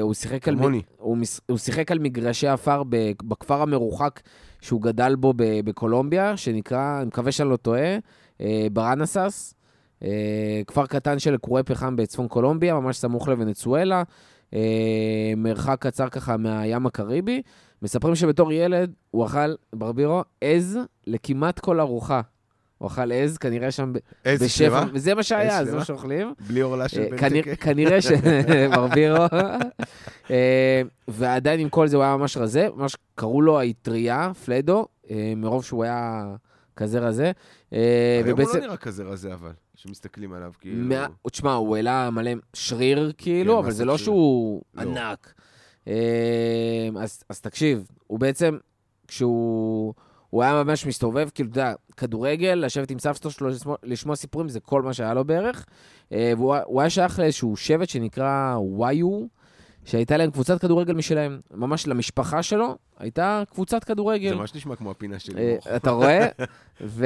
הוא שיחק על... הוא, הוא שיחק על מגרשי עפר בכפר המרוחק שהוא גדל בו בקולומביה, שנקרא, אני מקווה שאני לא טועה, אה, ברנסס. אה, כפר קטן של קרועי פחם בצפון קולומביה, ממש סמוך לוונצואלה. אה, מרחק קצר ככה מהים הקריבי. מספרים שבתור ילד הוא אכל, ברבירו, עז לכמעט כל ארוחה. הוא אכל עז, כנראה שם איזה בשפע? וזה מה שהיה, עז זה? מה שאוכלים. בלי עורלה של אה, בן כנראה- ש... ברבירו. אה, ועדיין עם כל זה הוא היה ממש רזה, ממש קראו לו האטריה, פלדו, אה, מרוב שהוא היה כזה רזה. אה, היום הוא לא נראה כזה רזה, אבל, שמסתכלים עליו, כאילו... תשמע, הוא העלה מלא שריר, כאילו, כן, אבל זה לא? שהוא לא. ענק. אה, אז תקשיב, הוא בעצם, כשהוא... הוא היה ממש מסתובב, כאילו, אתה יודע, כדורגל, לשבת עם סבתא שלו, לשמוע- לשמוע סיפורים, זה כל מה שהיה לו בערך. אה, והוא היה- שייך לאיזשהו שבט שנקרא וואיו, שהייתה להם קבוצת כדורגל משלהם. ממש למשפחה שלו הייתה קבוצת כדורגל. זה ממש נשמע כמו הפינה שלי. אה. אתה רואה?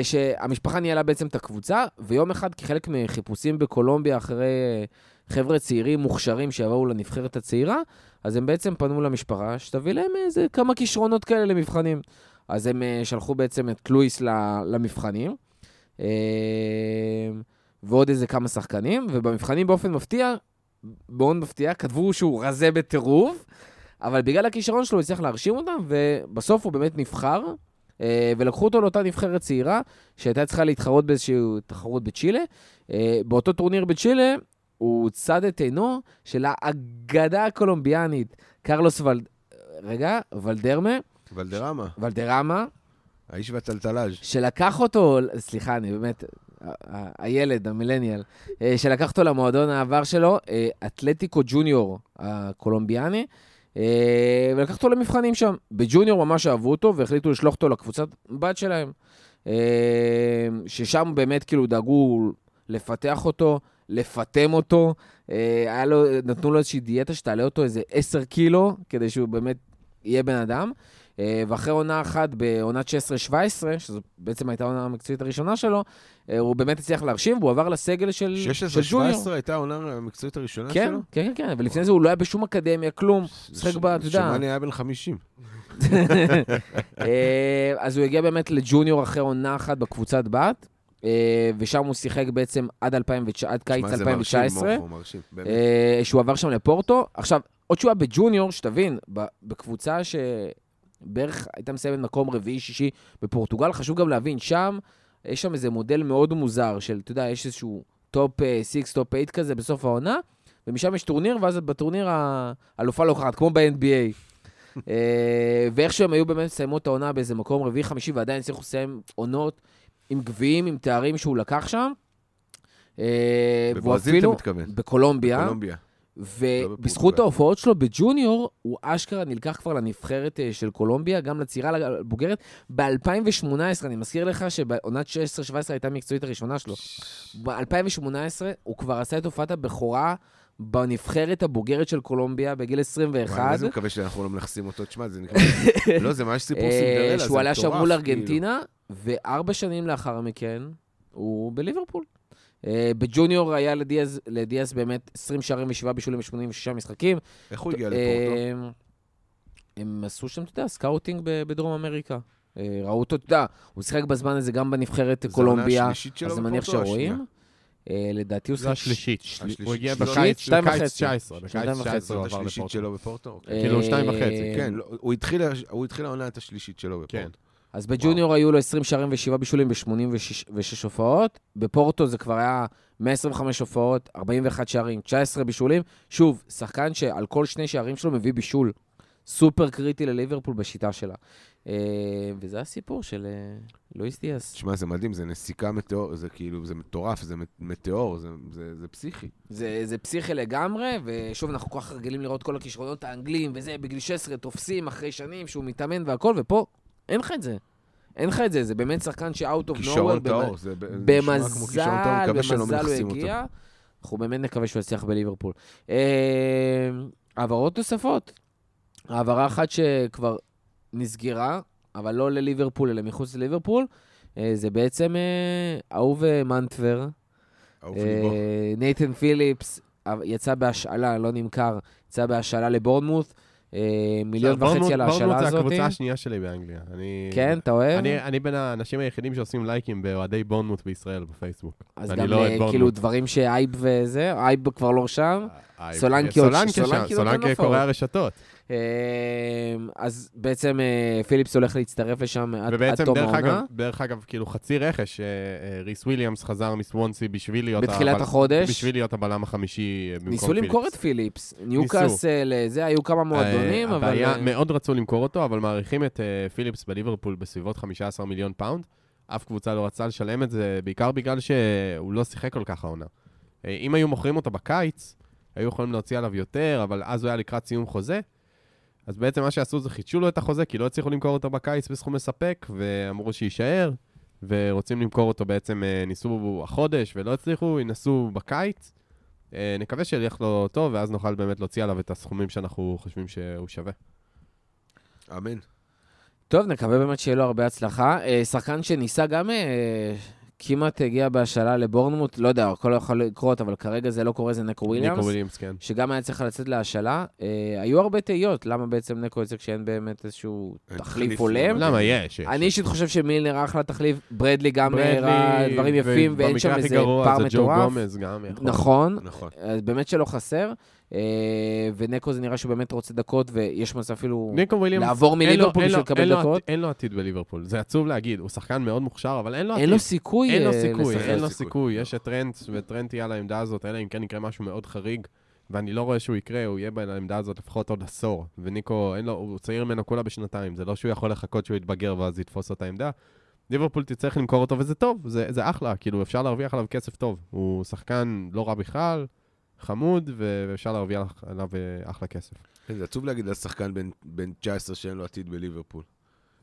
ושהמשפחה ניהלה בעצם את הקבוצה, ויום אחד, כחלק מחיפושים בקולומביה אחרי אה, חבר'ה צעירים מוכשרים שיבואו לנבחרת הצעירה, אז הם בעצם פנו למשפחה שתביא להם איזה כמה כישרונות כאלה למבחנים. אז הם אה, שלחו בעצם את לואיס למבחנים, אה, ועוד איזה כמה שחקנים, ובמבחנים באופן מפתיע, מאוד מפתיע, כתבו שהוא רזה בטירוף, אבל בגלל הכישרון שלו הוא הצליח להרשים אותם, ובסוף הוא באמת נבחר, אה, ולקחו אותו לאותה נבחרת צעירה, שהייתה צריכה להתחרות באיזושהי תחרות בצ'ילה. באותו טורניר בצ'ילה, הוא צד את עינו של האגדה הקולומביאנית, קרלוס ולד... רגע, ולדרמה, ולדרמה, ולדרמה, האיש והטלטלאז'. שלקח אותו, סליחה, אני באמת, הילד, המילניאל, אה, שלקח אותו למועדון העבר שלו, אה, אתלטיקו ג'וניור הקולומביאני, אה, ולקח אותו למבחנים שם. בג'וניור ממש אהבו אותו והחליטו לשלוח אותו לקבוצת בת שלהם, ששם באמת כאילו דאגו לפתח אותו, לפטם אותו. היה לו, נתנו לו איזושהי דיאטה שתעלה אותו איזה 10 קילו, כדי שהוא באמת יהיה בן אדם. אה, ואחרי עונה אחת, בעונת 16-17, שזו בעצם הייתה העונה המקצועית הראשונה שלו, אה, הוא באמת הצליח להרשים, והוא עבר לסגל של, של ג'וניור. 16-17 הייתה העונה המקצועית הראשונה כן, שלו? כן, כן, כן, ולפני זה הוא לא היה בשום אקדמיה, כלום. משחק ב... אתה יודע. שמעני היה בן 50. אה, אז הוא הגיע באמת לג'וניור אחרי עונה אחת בקבוצת בת, ושם הוא שיחק בעצם עד, 2009, עד קיץ שמע, זה מרשים, 2019. מוחו, מרשים. אה, שהוא עבר שם לפורטו. עכשיו, עוד שהוא היה בג'וניור, שתבין, בקבוצה שבערך הייתה מסיימת מקום רביעי-שישי בפורטוגל, חשוב גם להבין, שם, יש שם איזה מודל מאוד מוזר של, אתה יודע, יש איזשהו top 6, top 8 כזה בסוף העונה, ומשם יש טורניר, ואז בטורניר האלופה לוקחת, כמו ב-NBA. אה, ואיכשהו הם היו באמת מסיימות את העונה באיזה מקום רביעי-חמישי, ועדיין הצליחו לסיים עונות עם גביעים, עם תארים שהוא לקח שם. אה, בברזיל אתה מתכוון. בקולומביה, קולומביה. ובזכות בפורטוגל. ההופעות שלו בג'וניור, הוא אשכרה נלקח כבר לנבחרת אה, של קולומביה, גם לצעירה הבוגרת. ב-2018, אני מזכיר לך שבעונת 16-17 הייתה המקצועית הראשונה שלו. ב-2018 הוא כבר עשה את הופעת הבכורה בנבחרת הבוגרת של קולומביה בגיל 21. וואי, איזה מקווה שאנחנו לא מנכסים אותו. תשמע, זה נקרא... לא, זה ממש סיפור אה, סינדרלה, זה שהוא עלה שם מטורף, מול כאילו. ארגנטינה, וארבע שנים לאחר מכן הוא בליברפול. אה, בג'וניור היה לדיאז, לדיאז באמת 20 שערים ושבעה בישולים ב-86 משחקים. איך הוא הגיע לפורטו? אה, הם עשו שם, אתה יודע, סקאוטינג בדרום אמריקה. אה, ראו אותו, אתה יודע, הוא שיחק בזמן הזה גם בנבחרת קולומביה, השלישית שלו אז אני מניח בפורטו או שרואים. השנייה? לדעתי הוא שיחק... השלישית. השלישית הוא הגיע. בקיץ שתיים בקיץ וחצי. 19. בקיץ שנתיים וחצי. 19 הוא עבר השלישית לפורטו. שלו בפורטו? אה, כאילו, שתיים וחצי, כן, לא, הוא התחיל, הוא התחיל העונה את השלישית שלו בפורטו. אז בג'וניור היו לו 20 שערים ו-7 בישולים ב-86 הופעות, בפורטו זה כבר היה 125 הופעות, 41 שערים, 19 בישולים. שוב, שחקן שעל כל שני שערים שלו מביא בישול. סופר קריטי לליברפול בשיטה שלה. אה, וזה הסיפור של אה, לואיס דיאס. תשמע, זה מדהים, זה נסיקה מטאור, זה כאילו, זה מטורף, זה מט- מטאור, זה- זה זה פסיכי. זה, זה פסיכי לגמרי, ושוב, אנחנו כל כך רגילים לראות כל הכישרונות האנגלים, וזה, בגיל 16 תופסים אחרי שנים שהוא מתאמן והכל, ופה אין לך את זה. אין לך את זה, זה באמת שחקן ש-out of כישרון nowhere, טהור, זה במזל, שלא במזל הוא אותו. הגיע. אנחנו באמת נקווה שהוא יצליח בליברפול. אה, העברות נוספות. העברה אחת שכבר נסגרה, אבל לא לליברפול, אלא מחוץ לליברפול, אה, זה בעצם אה, אהוב אה, מנטבר. אהוב ליבו. נייתן פיליפס יצא בהשאלה, לא נמכר, יצא בהשאלה לבורנמוט. אה, מיליון וחצי על ההשאלה בורנמוט זה הזאת. הקבוצה השנייה שלי באנגליה. אני... כן, אתה אוהב? אני, אני בין האנשים היחידים שעושים לייקים באוהדי בורנמוט בישראל בפייסבוק. אז גם לא אה. כאילו דברים שאייב וזה, אייב כבר לא שם. אה, סולנקי עוד- סולנקי. קורע הרשתות. אז בעצם אה, פיליפס הולך להצטרף לשם עד עד ובעצם, תום העונה. אגב, דרך אגב, כאילו חצי רכש, אה, אה, ריס וויליאמס חזר מסוונסי בשביל להיות... בתחילת הבל- החודש. בשביל להיות הבלם החמישי במקום ניסו פיליפס. למכור את פיליפס. ניוקאסל, זה, היו כמה מועדונים, אבל... הבעיה, מאוד רצו למכור אותו, אבל מעריכים את פיליפס בליברפול בסביבות 15 מיליון פאונד. אף קבוצה לא רצה לשלם את זה, בעיקר בגלל שהוא לא שיחק כל כך העונה. אם היו מוכרים אותו בקיץ, היו יכולים להוציא עליו יותר, אבל אז הוא היה לקראת סיום חוזה. אז בעצם מה שעשו זה חידשו לו את החוזה, כי לא הצליחו למכור אותו בקיץ בסכום מספק, ואמרו שיישאר, ורוצים למכור אותו בעצם, אה, ניסו החודש ולא הצליחו, ינסו בקיץ. אה, נקווה שילך לו טוב, ואז נוכל באמת להוציא עליו את הסכומים שאנחנו חושבים שהוא שווה. אמן. טוב, נקווה באמת שיהיה לו הרבה הצלחה. אה, שחקן שניסה גם כמעט הגיע בהשאלה לבורנמוט, לא יודע, הכל יכול לקרות, אבל כרגע זה לא קורה, זה נקו וויליאמס. ניקו וויליאמס, כן. שגם היה צריך לצאת להשאלה. אה, היו הרבה תהיות, למה בעצם נקו יוצא כשאין באמת איזשהו אין תחליף הולם. למה? יש, יש. אני אישית חושב שמילנר אחלה תחליף, ברדלי גם הראה דברים יפים, ואין שם ובמקרה הכי איזה גרוע פער זה ג'ו מטורף. גומז גם יכול. נכון, נכון. באמת שלא חסר. אה, ונקו זה נראה שהוא באמת רוצה דקות, ויש מצב אפילו לעבור מליברפול בשביל לקבל דקות. אין לו עתיד בליברפול. זה עצוב להגיד, הוא שחקן מאוד מוכשר, אבל אין לו עתיד. אין לו סיכוי אין לו סיכוי, לשחק. אין לו סיכוי. יש את טרנט, וטרנט יהיה על העמדה הזאת, אלא אם כן יקרה משהו מאוד חריג, ואני לא רואה שהוא יקרה, הוא יהיה בעמדה הזאת לפחות עוד עשור. וניקו, אין לו, הוא צעיר ממנו כולה בשנתיים, זה לא שהוא יכול לחכות שהוא יתבגר ואז יתפוס לו את העמדה. ליברפול תצטרך למכור אותו, וזה טוב, זה, זה אחלה, כאילו, אפשר להרוויח עליו כסף טוב. הוא שחקן לא רע בכלל, חמוד, ואפשר להרוויח עליו אה, אחלה כסף. זה עצוב להגיד על שחקן בן- בן 19 שאין לו עתיד בליברפול.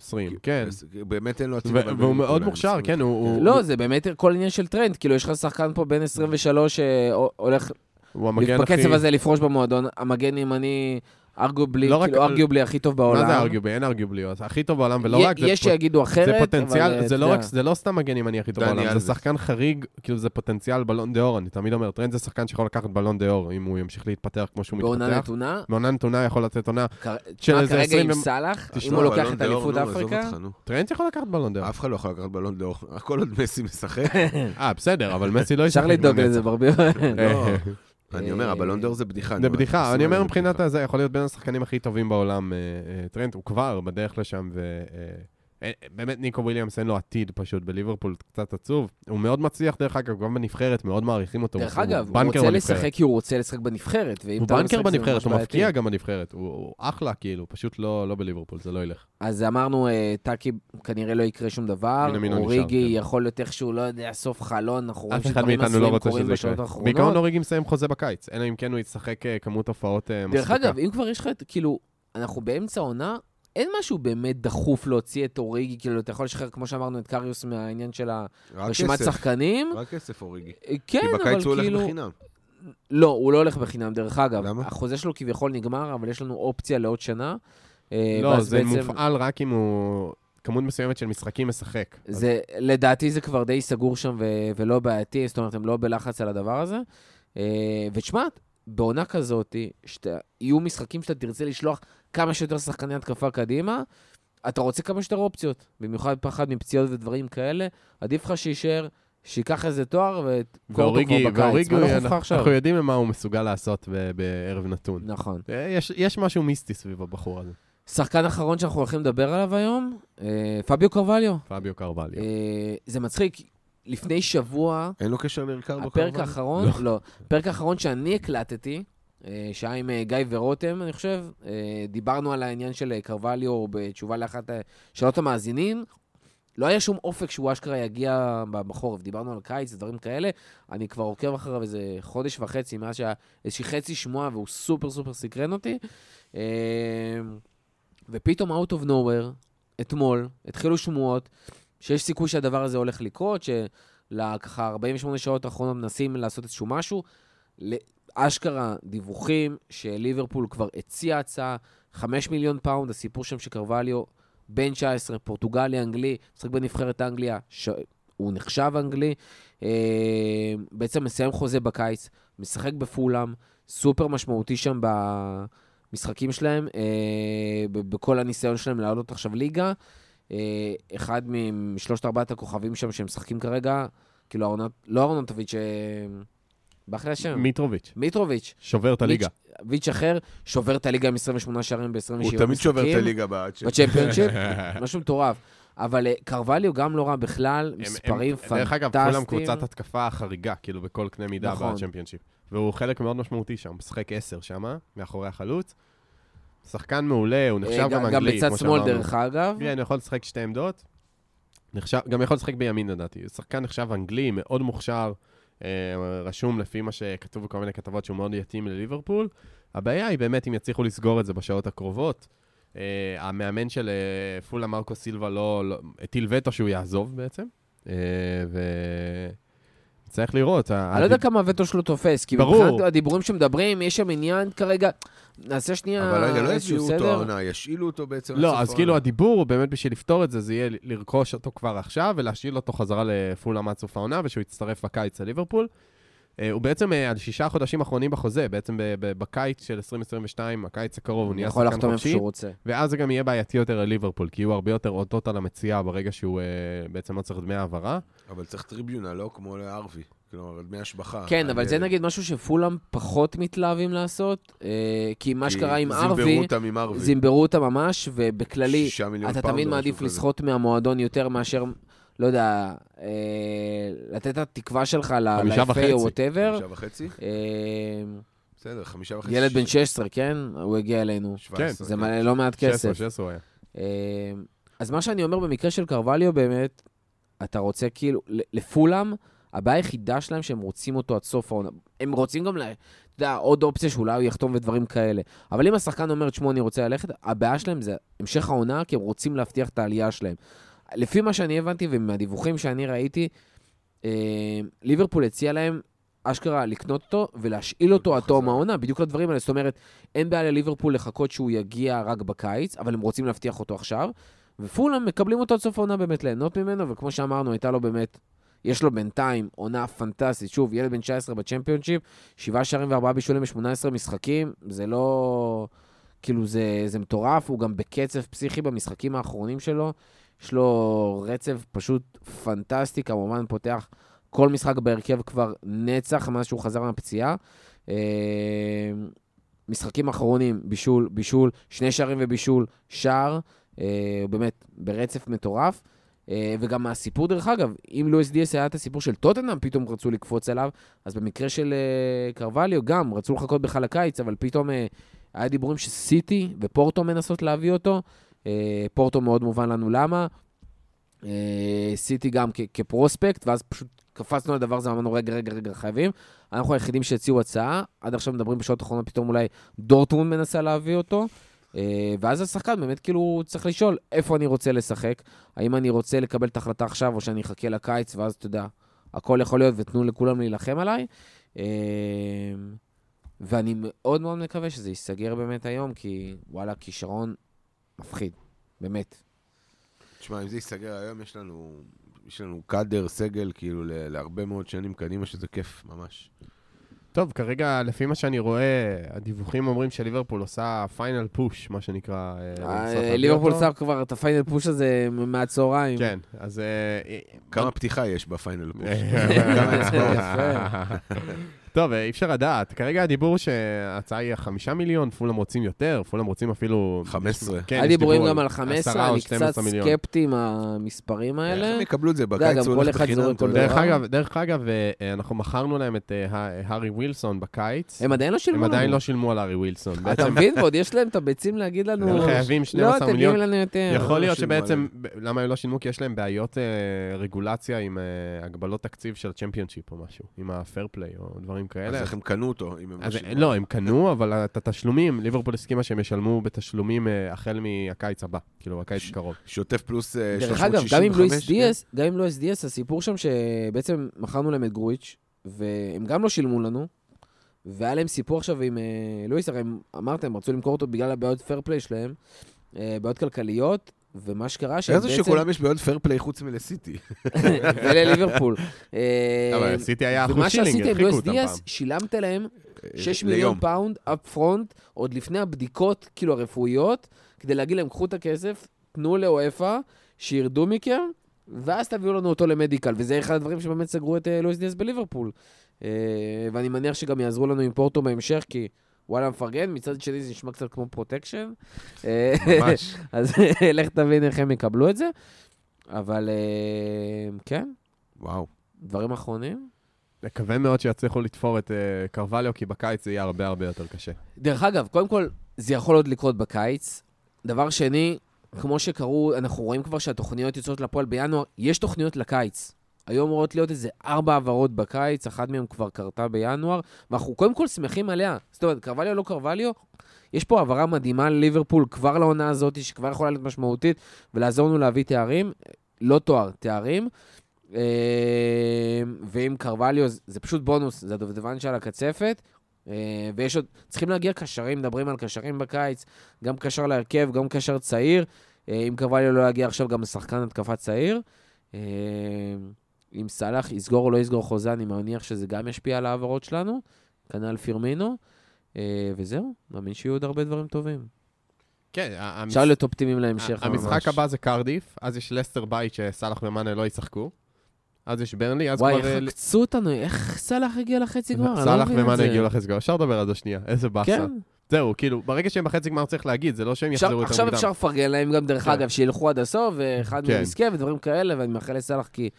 20, כן. באמת אין לו עתיד. והוא מאוד מוכשר, כן. הוא... הוא- לא, זה באמת כל עניין של טרנט. כאילו, יש לך שחקן פה בן 23 שהולך הוא המגן הכי... בקצב הזה לפרוש במועדון, המגן ימני arguably, לא רק- כאילו arguably הכי טוב בעולם. מה זה arguably? אין arguably, הוא הכי טוב בעולם, ולא י- רק זה... יש שיגידו אחרת, זה פוטנציאל, אבל, זה אתה לא רק, זה לא סתם מגן ימני הכי טוב בעולם, זה. שחקן חריג, כאילו זה פוטנציאל בלון דה אור, אני תמיד אומר, טרנט זה שחקן שיכול לקחת בלון דה אור, אם הוא ימשיך להתפתח כמו שהוא בעונה מתפתח. נתונה. בעונה נתונה יכול לתת עונה. של כרגע 20 עם סאלח, אם הוא לוקח את אליפות עזוב אפריקה. טרנד יכול לקחת בלון דה אור. אף אחד לא יכול לקחת בלון דאור. הכל עוד מסי משחק. אה, בסדר, אבל מסי לא אפשר ישחק לדאוג בנצח. לזה ברבי. אני אומר, הבלון דאור זה בדיחה. זה בדיחה, אני אומר מבחינת. הזה, יכול להיות בין השחקנים הכי טובים בעולם, אה, אה, טרנט, הוא כבר בדרך לשם, ובאמת ניקו וויליאמס אין לו עתיד פשוט בליברפול, קצת עצוב. הוא מאוד מצליח, דרך אגב, גם בנבחרת, מאוד מעריכים אותו. דרך הוא אגב, הוא בנקר רוצה בנבחרת. לשחק כי הוא רוצה לשחק בנבחרת, הוא לא בנקר בנבחרת, הוא. מפקיע גם בנבחרת, הוא הוא אחלה, כאילו, פשוט לא לא בליברפול, זה לא ילך. אז אמרנו, אה, טאקי, כנראה לא יקרה שום דבר, אוריגי כן. יכול להיות איכשהו, לא יודע, סוף חלון, אנחנו רואים שדברים לא רוצה קורים בשעות. האחרונות. בעיקרון אוריגי מסיים חוזה בקיץ, אלא אם כן הוא ישחק אה, כמות הופעות אה, דרך מספיקה. אגב, אם כבר יש לך כאילו, אנחנו באמצע העונה, אין משהו באמת דחוף להוציא את אוריגי, כאילו, אתה יכול לשחרר, כמו שאמרנו, את קריוס מהעניין של הרשימת. שחקנים. רק כסף אוריגי. אה, כן, כי אבל בקיץ הוא הולך כאילו... בחינם. לא, הוא לא הולך בחינם, דרך אגב. למה? החוזה שלו כביכול נגמר, אבל יש לנו אופציה לעוד שנה. אה, לא, זה בעצם- מופעל רק אם הוא כמות מסוימת של משחקים משחק. אז זה, לדעתי זה כבר די סגור שם ו- ולא בעייתי, זאת אומרת, הם לא בלחץ על הדבר הזה. אה, ותשמע, בעונה כזאת, שאתה, יהיו משחקים שאתה תרצה לשלוח כמה שיותר שחקני התקפה קדימה, אתה רוצה כמה שיותר אופציות, במיוחד פחד מפציעות ודברים כאלה, עדיף לך שיישאר, שייקח איזה תואר ותקור אותו ואוריגי, כבר בקיץ. ואוריגי, אנחנו יודעים מה הוא מסוגל לעשות ב- בערב נתון. נכון. אה, יש, יש משהו מיסטי סביב הבחור הזה. שחקן אחרון שאנחנו הולכים לדבר עליו היום, אה, פביו קרווליו. פביו קרווליו. אה, זה מצחיק, לפני שבוע, אין לו קשר לריקרדו הפרק קרווליו? האחרון, לא, הפרק האחרון שאני הקלטתי, שהיה עם אה, גיא ורותם, אני חושב, אה, דיברנו על העניין של אה, קרווליו בתשובה לאחת השאלות המאזינים. לא היה שום אופק שהוא אשכרה יגיע בחורף. דיברנו על קיץ ודברים כאלה. אני כבר עוקב אחריו איזה חודש וחצי, מאז שהיה איזושהי חצי שמועה, והוא סופר סופר סקרן אותי. אה, ופתאום, out of nowhere, אתמול, התחילו שמועות שיש סיכוי שהדבר הזה הולך לקרות, שלככה 48 שעות האחרונות מנסים לעשות איזשהו משהו. אשכרה דיווחים שליברפול כבר הציעה הצעה, 5 מיליון פאונד, הסיפור שם שקרווליו, בן 19, פורטוגלי, אנגלי, משחק בנבחרת אנגליה, ש... הוא נחשב אנגלי, אה, בעצם מסיים חוזה בקיץ, משחק בפולאם, סופר משמעותי שם במשחקים שלהם, אה, בכל הניסיון שלהם לעלות עכשיו ליגה. אה, אחד משלושת ארבעת הכוכבים שם שמשחקים כרגע, כאילו אהרונוט, לא אהרונוטוביץ', אה, באחרי השם, מיטרוביץ', מיטרוביץ', שובר את הליגה. ויץ' אחר, שובר את הליגה עם 28 שערים ב-27 הוא משחקים. תמיד שובר את הליגה. בצ'מפיונשיפ, משהו מטורף. אבל אה, קרווליו גם לא רע בכלל, מספרים פנטסטיים. דרך אגב, כולם קבוצת התקפה חריגה, כאילו, בכל קנה מידה נכון. בצ'מפיונשיפ. והוא חלק מאוד משמעותי שם, הוא משחק 10 שם, מאחורי החלוץ. שחקן מעולה, הוא נחשב אה, גם גם אנגלי, בצד כמו שמאל. דרך אגב. כן, הוא יכול לשחק שתי עמדות. נחשב, גם יכול לשחק בימין לדעתי. הוא שחקן נחשב אנגלי, מאוד מוכשר, רשום לפי מה שכתוב בכל מיני כתבות שהוא מאוד יתאים לליברפול. הבעיה היא באמת אם יצליחו לסגור את זה בשעות הקרובות. אה, המאמן של אה, פולה מרקו סילבה לא, לא הטיל וטו שהוא יעזוב בעצם. אה, ו... צריך לראות. אני לא יודע כמה הווטו שלו תופס, כי. מבחינת הדיבורים שמדברים, יש שם עניין כרגע, נעשה שנייה אבל רגע, לא יביאו אותו סדר. העונה, ישאילו אותו בעצם לא, אז. כאילו הדיבור הוא באמת בשביל לפתור את זה, זה יהיה לרכוש אותו כבר עכשיו ולהשאיל אותו חזרה לפולאם עד סוף העונה, ושהוא יצטרף בקיץ לליברפול. אה, הוא בעצם אה, על שישה חודשים אחרונים בחוזה, בעצם בקיץ של 2022, הקיץ הקרוב, הוא הוא נהיה יכול שחקן לחתום איפה חופשי, שהוא רוצה. ואז זה גם יהיה בעייתי יותר לליברפול, כי יהיו הרבה יותר אותות על המציאה ברגע שהוא אה, בעצם לא צריך דמי העברה. אבל צריך טריביונה, לא כמו לארווי. כלומר, דמי השבחה. כן, אבל זה נגיד משהו שפולאם פחות מתלהבים לעשות, אה, כי מה שקרה עם זימברו הארווי, אותם עם הארווי. זימברו אותה ממש, ובכללי, אתה תמיד מעדיף. לסחוט מהמועדון יותר מאשר, לא יודע, אה, לתת את התקווה שלך ל- חמישה ל-FA וחצי. או whatever. חמישה וחצי? בסדר, חמישה וחצי. ילד בן ש- 16, כן? הוא הגיע אלינו. 17, זה כן. מלא לא מעט 16, כסף. 16 הוא היה. אה, אז מה שאני אומר במקרה של קרווליו באמת, אתה רוצה כאילו, ל- לפולאם, הבעיה היחידה שלהם שהם רוצים אותו עד סוף העונה. הם רוצים גם, אתה יודע, עוד אופציה שאולי הוא יחתום ודברים כאלה. אבל אם השחקן אומר, תשמעו, אני רוצה ללכת, הבעיה שלהם זה המשך העונה, כי הם רוצים להבטיח את העלייה שלהם. לפי מה שאני הבנתי ומהדיווחים שאני ראיתי, אה, ליברפול הציע להם אשכרה לקנות אותו ולהשאיל אותו עד תום. העונה, בדיוק לדברים האלה. זאת אומרת, אין בעיה לליברפול לחכות שהוא יגיע רק בקיץ, אבל הם רוצים להבטיח אותו עכשיו. ופולאם מקבלים אותו עד סוף העונה באמת ליהנות ממנו, וכמו שאמרנו, הייתה לו באמת, יש לו בינתיים עונה פנטסטית. שוב, ילד בן 19 בצ'מפיונשיפ, שבעה שערים וארבעה בישולים ב-18 משחקים, זה לא... כאילו, זה, זה מטורף, הוא גם בקצב פסיכי במשחקים האחרונים שלו. יש לו רצף פשוט פנטסטי, כמובן פותח כל משחק בהרכב כבר נצח מאז שהוא חזר מהפציעה. אה, משחקים אחרונים, בישול, בישול, שני שערים ובישול, שער, אה, באמת, ברצף מטורף. אה, וגם הסיפור, דרך אגב, אם לואיס דיאס היה את הסיפור של טוטנאם, פתאום רצו לקפוץ אליו, אז במקרה של אה, קרווליו גם, רצו לחכות בכלל לקיץ, אבל פתאום אה, היה דיבורים שסיטי ופורטו מנסות להביא אותו. פורטו מאוד מובן לנו למה. סיטי גם כ- כפרוספקט, ואז פשוט קפצנו על הדבר הזה, אמרנו, רגע, רגע, רגע, חייבים. אנחנו היחידים שהציעו הצעה, עד עכשיו מדברים בשעות האחרונות, פתאום אולי דורטמונד מנסה להביא אותו. אה, ואז השחקן באמת כאילו צריך לשאול איפה אני רוצה לשחק, האם אני רוצה לקבל את ההחלטה עכשיו, או שאני אחכה לקיץ, ואז אתה יודע, הכל יכול להיות, ותנו לכולם להילחם עליי. אה, ואני מאוד מאוד מקווה שזה ייסגר באמת היום, כי וואלה, כישרון מפחיד, באמת. תשמע, אם זה ייסגר היום, יש לנו, יש לנו קאדר, סגל, כאילו, להרבה מאוד שנים קדימה, שזה כיף, ממש. טוב, כרגע, לפי מה שאני רואה, הדיווחים אומרים שליברפול עושה final push, מה שנקרא. אה, ליברפול. שם כבר את ה final push הזה מהצהריים. כן, אז... אה, כמה פתיחה יש ב final push? אה? טוב, אי אפשר לדעת. כרגע הדיבור שההצעה היא החמישה מיליון, פולאם רוצים יותר, פולאם רוצים אפילו... 15. כן, היה יש דיבורים דיבור גם על 15, 10 או אני קצת 12 מיליון. סקפטי עם המספרים איך האלה. הם יקבלו את זה? בקיץ הוא הולך אחד בחינם. דרך דבר. אגב, דרך אגב, אה, אנחנו מכרנו להם את אה, ה- הארי ווילסון בקיץ. הם עדיין לא שילמו הם. עדיין לא שילמו על הארי ווילסון. אתה מבין? ועוד יש להם את הביצים להגיד לנו... הם חייבים לא, 12 מיליון. תביאו לנו יותר. יכול להיות שילמו שבעצם, למה הם לא שילמו? כי יש להם בעיות אה, רגולציה עם אה, הגבלות תקציב של צ'מפיונשיפ או משהו, עם ה fair play או דברים אז כאלה. איך הם קנו אותו, אם הם לא אז שילמו? לא, הם קנו, אבל את התשלומים, ליברפול הסכימה שהם ישלמו בתשלומים אה, החל מהקיץ הבא, כאילו, הקיץ הקרוב. שוטף פלוס אה, דרך אגב, גם עם 365, לואיס כן? דיאס, גם עם לואיס דיאס, הסיפור שם שבעצם מכרנו להם את גרויץ', והם גם לא שילמו לנו, והיה להם סיפור עכשיו עם אה, לואיס, הרי אמרתם, רצו למכור אותו בגלל הבעיות פייר פליי שלהם, בעיות כלכליות, ומה שקרה שהם איך זה בעצם... שכולם יש בעיות פייר פליי חוץ מלסיטי? ולליברפול. אה, אבל סיטי היה אחוז ומה שילינג, שעשית עם הרחיקו לואיס אותם דיאס, פעם. שילמת להם 6 ליום. מיליון פאונד אפ פרונט, עוד לפני הבדיקות, כאילו, הרפואיות, כדי להגיד להם, קחו את הכסף, תנו לאופה, שירדו מכם, ואז תביאו לנו אותו ל medical. וזה אחד הדברים שבאמת סגרו את אה, לואיס דיאס בליברפול. אה, ואני מניח שגם יעזרו לנו עם פורטו בהמשך, כי וואלה, מפרגן, מצד שני זה נשמע קצת כמו protection. אה, ממש. אז לך תבין איך הם יקבלו את זה. אבל אה, כן, וואו. דברים אחרונים. מקווה מאוד שיצליחו לתפור את אה, קרווליו, כי בקיץ זה יהיה הרבה הרבה יותר קשה. דרך אגב, קודם כל, זה יכול עוד לקרות בקיץ. דבר שני, כמו שקראו, אנחנו רואים כבר שהתוכניות יוצאות לפועל בינואר, יש תוכניות לקיץ. היו אמורות להיות איזה ארבע העברות בקיץ, אחת מהן כבר קרתה בינואר, ואנחנו קודם כל שמחים עליה. זאת אומרת, קרווליו לא קרווליו, יש פה העברה מדהימה לליברפול כבר לעונה הזאת, שכבר יכולה להיות משמעותית, ולעזור לנו להביא תארים, לא תואר, תארים. אה, ואם קרווליו, זה- פשוט בונוס, זה הדובדבן שעל הקצפת. אה, ויש עוד, צריכים להגיע קשרים, מדברים על קשרים בקיץ, גם קשר להרכב, גם קשר צעיר. אה, אם קרווליו לא יגיע עכשיו, גם שחקן התקפה צעיר. אם סאלח יסגור או לא יסגור חוזה, אני מניח שזה גם ישפיע על ההעברות שלנו. כנ"ל פירמינו. אה, וזהו, מאמין שיהיו עוד הרבה דברים טובים. כן, ה- המש- אפשר להיות אופטימיים להמשך. המשחק ממש. הבא זה קרדיף, אז יש לסטר בית שסאלח ומאנה לא ישחקו. אז יש ברנלי, אז וואי, כבר... איך אה, עקצו אותנו, איך סאלח הגיע לחצי גמר? לא סאלח את ומאנה. הגיעו לחצי גמר, אפשר לדבר על זה שנייה, איזה באסה. כן, זהו, כאילו, ברגע שהם בחצי גמר צריך להגיד, זה לא שהם עכשיו, יחזרו יותר עכשיו מוקדם. אפשר לפרגן להם גם, דרך כן. אגב, שילכו עד הסוף, ואחד כן. מהם יזכה ודברים כאלה, ואני מאחל לסאלח כי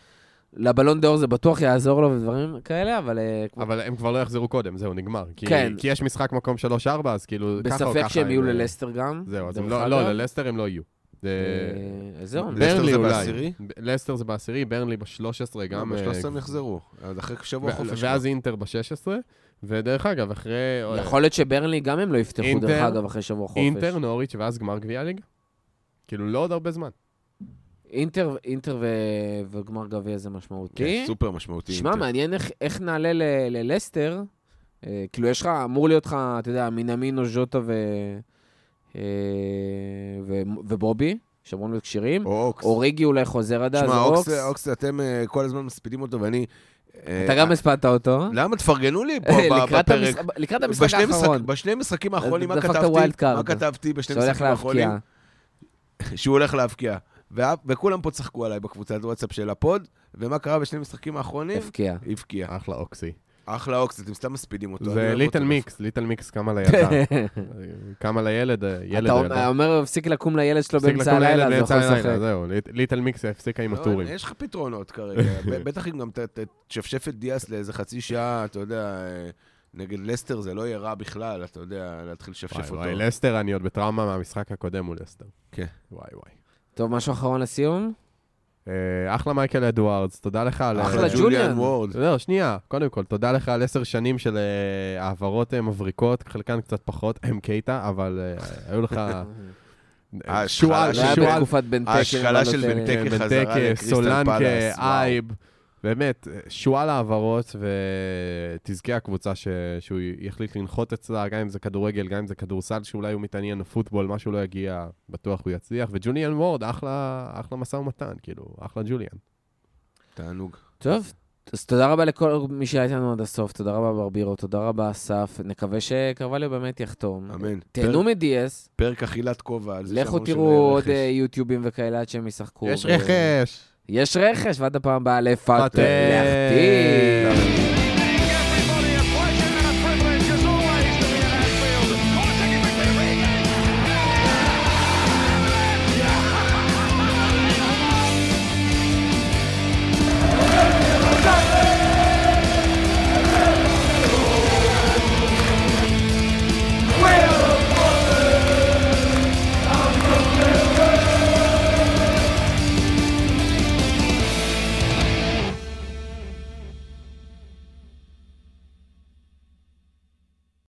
לבלון דאור זה בטוח יעזור לו ודברים כאלה, אבל אה, אבל הם כבר לא יחזרו קודם, זהו, נגמר. כי, כן. כי יש משחק מקום 3-4, אז כאילו, ככה או ככה... בספק שהם יהיו אה, ללסטר גם. זהו, אז הם לא. לא, ללסטר הם לא יהיו. זה- אה, זהו, לסטר ברנלי זה אולי. לסטר זה בעשירי, ברנלי ב-13 גם... אה, בשלוש הם יחזרו. אז אחרי שבוע חופש. ואז אינטר ב-16, ודרך אגב, אחרי... יכול להיות שברנלי גם הם לא יפתחו, דרך אגב, אחרי שבוע חופש. אינטר, נוריץ' ואז גמר גביע ליגה. כאילו, לא עוד הרבה זמן. אינטר, אינטר ו- וגמר גביע זה משמעותי. כן, סופר משמעותי. שמע. מעניין איך- איך נעלה ל- ללסטר. אה, כאילו, יש לך, אמור להיות לך, אתה יודע, מינמינו, ז'וטה ו... אה, ו- ובובי, שאמורים להיות כשירים. או אוקס. אוריגי אולי חוזר עד אז, שמע, או אוקס, אוקס. אוקס, אתם אה, כל הזמן מספידים אותו, ואני... אה, אתה גם הספדת אותו. למה תפרגנו לי פה בפרק? לקראת המשחק האחרון. בשני משחקים האחרונים, מה כתבתי? מה כתבתי בשני שהולך משחקים האחרונים? שהוא הולך להבקיע. וה- וכולם פה צחקו עליי בקבוצת וואטסאפ של ה pod, ומה קרה בשני משחקים האחרונים? הבקיע. הבקיע. אחלה אוקסי. אחלה אוקס, אתם סתם מספידים אותו. זה Little. Mix, Little Mix קם על הילדה. קם על הילד, ילד אתה או אומר-. אומר, הפסיק לקום לילד שלו באמצע הלילה, אז הוא יכול לשחק. זהו. Lit- Little Mix הפסיקה עם לא, הטורים. יש לך פתרונות כרגע. בטח אם גם תשפשף את דיאס לאיזה חצי שעה, אתה יודע, אה, נגד לסטר זה לא יהיה רע בכלל, אתה יודע, להתחיל לשפשף וואי אותו. וואי, לסטר, אני עוד בטראומה מהמשחק הקודם מול לסטר. כן. וואי וואי. טוב, משהו אחרון לסיום? אה, אחלה מייקל אדוארדס, תודה לך על... אחלה אה, ג'וליאן. וורד. לא, שנייה, קודם כל, תודה לך על עשר שנים של אה, העברות מבריקות, חלקן קצת פחות, הם קייטה, אבל היו לך... שועל, זה היה שועל. ההשכלה של אבל, אה, בנטקה. חזרה לקריסטל סולנקה, פלאס, וואו. אייב, באמת, שועל העברות, ותזכה הקבוצה ש... שהוא יחליט לנחות אצלה, גם אם זה כדורגל, גם אם זה כדורסל, שאולי הוא מתעניין בפוטבול, מה שהוא לא יגיע, בטוח הוא יצליח. וג'וליאן וורד, אחלה, אחלה משא ומתן, כאילו, אחלה ג'וליאן. תענוג. טוב, אז תודה רבה לכל מי שהיה איתנו עד הסוף, תודה רבה ברבירו, תודה רבה אסף, נקווה שקרווליו באמת יחתום. אמן. תהנו מדיאס, פרק אכילת כובע. על זה לכו שאמרו תראו עוד רכש. אה, יוטיובים וכאלה עד שהם ישחקו. יש ו- רכש! יש רכש, ועד הפעם הבאה. פאטר. להחתים.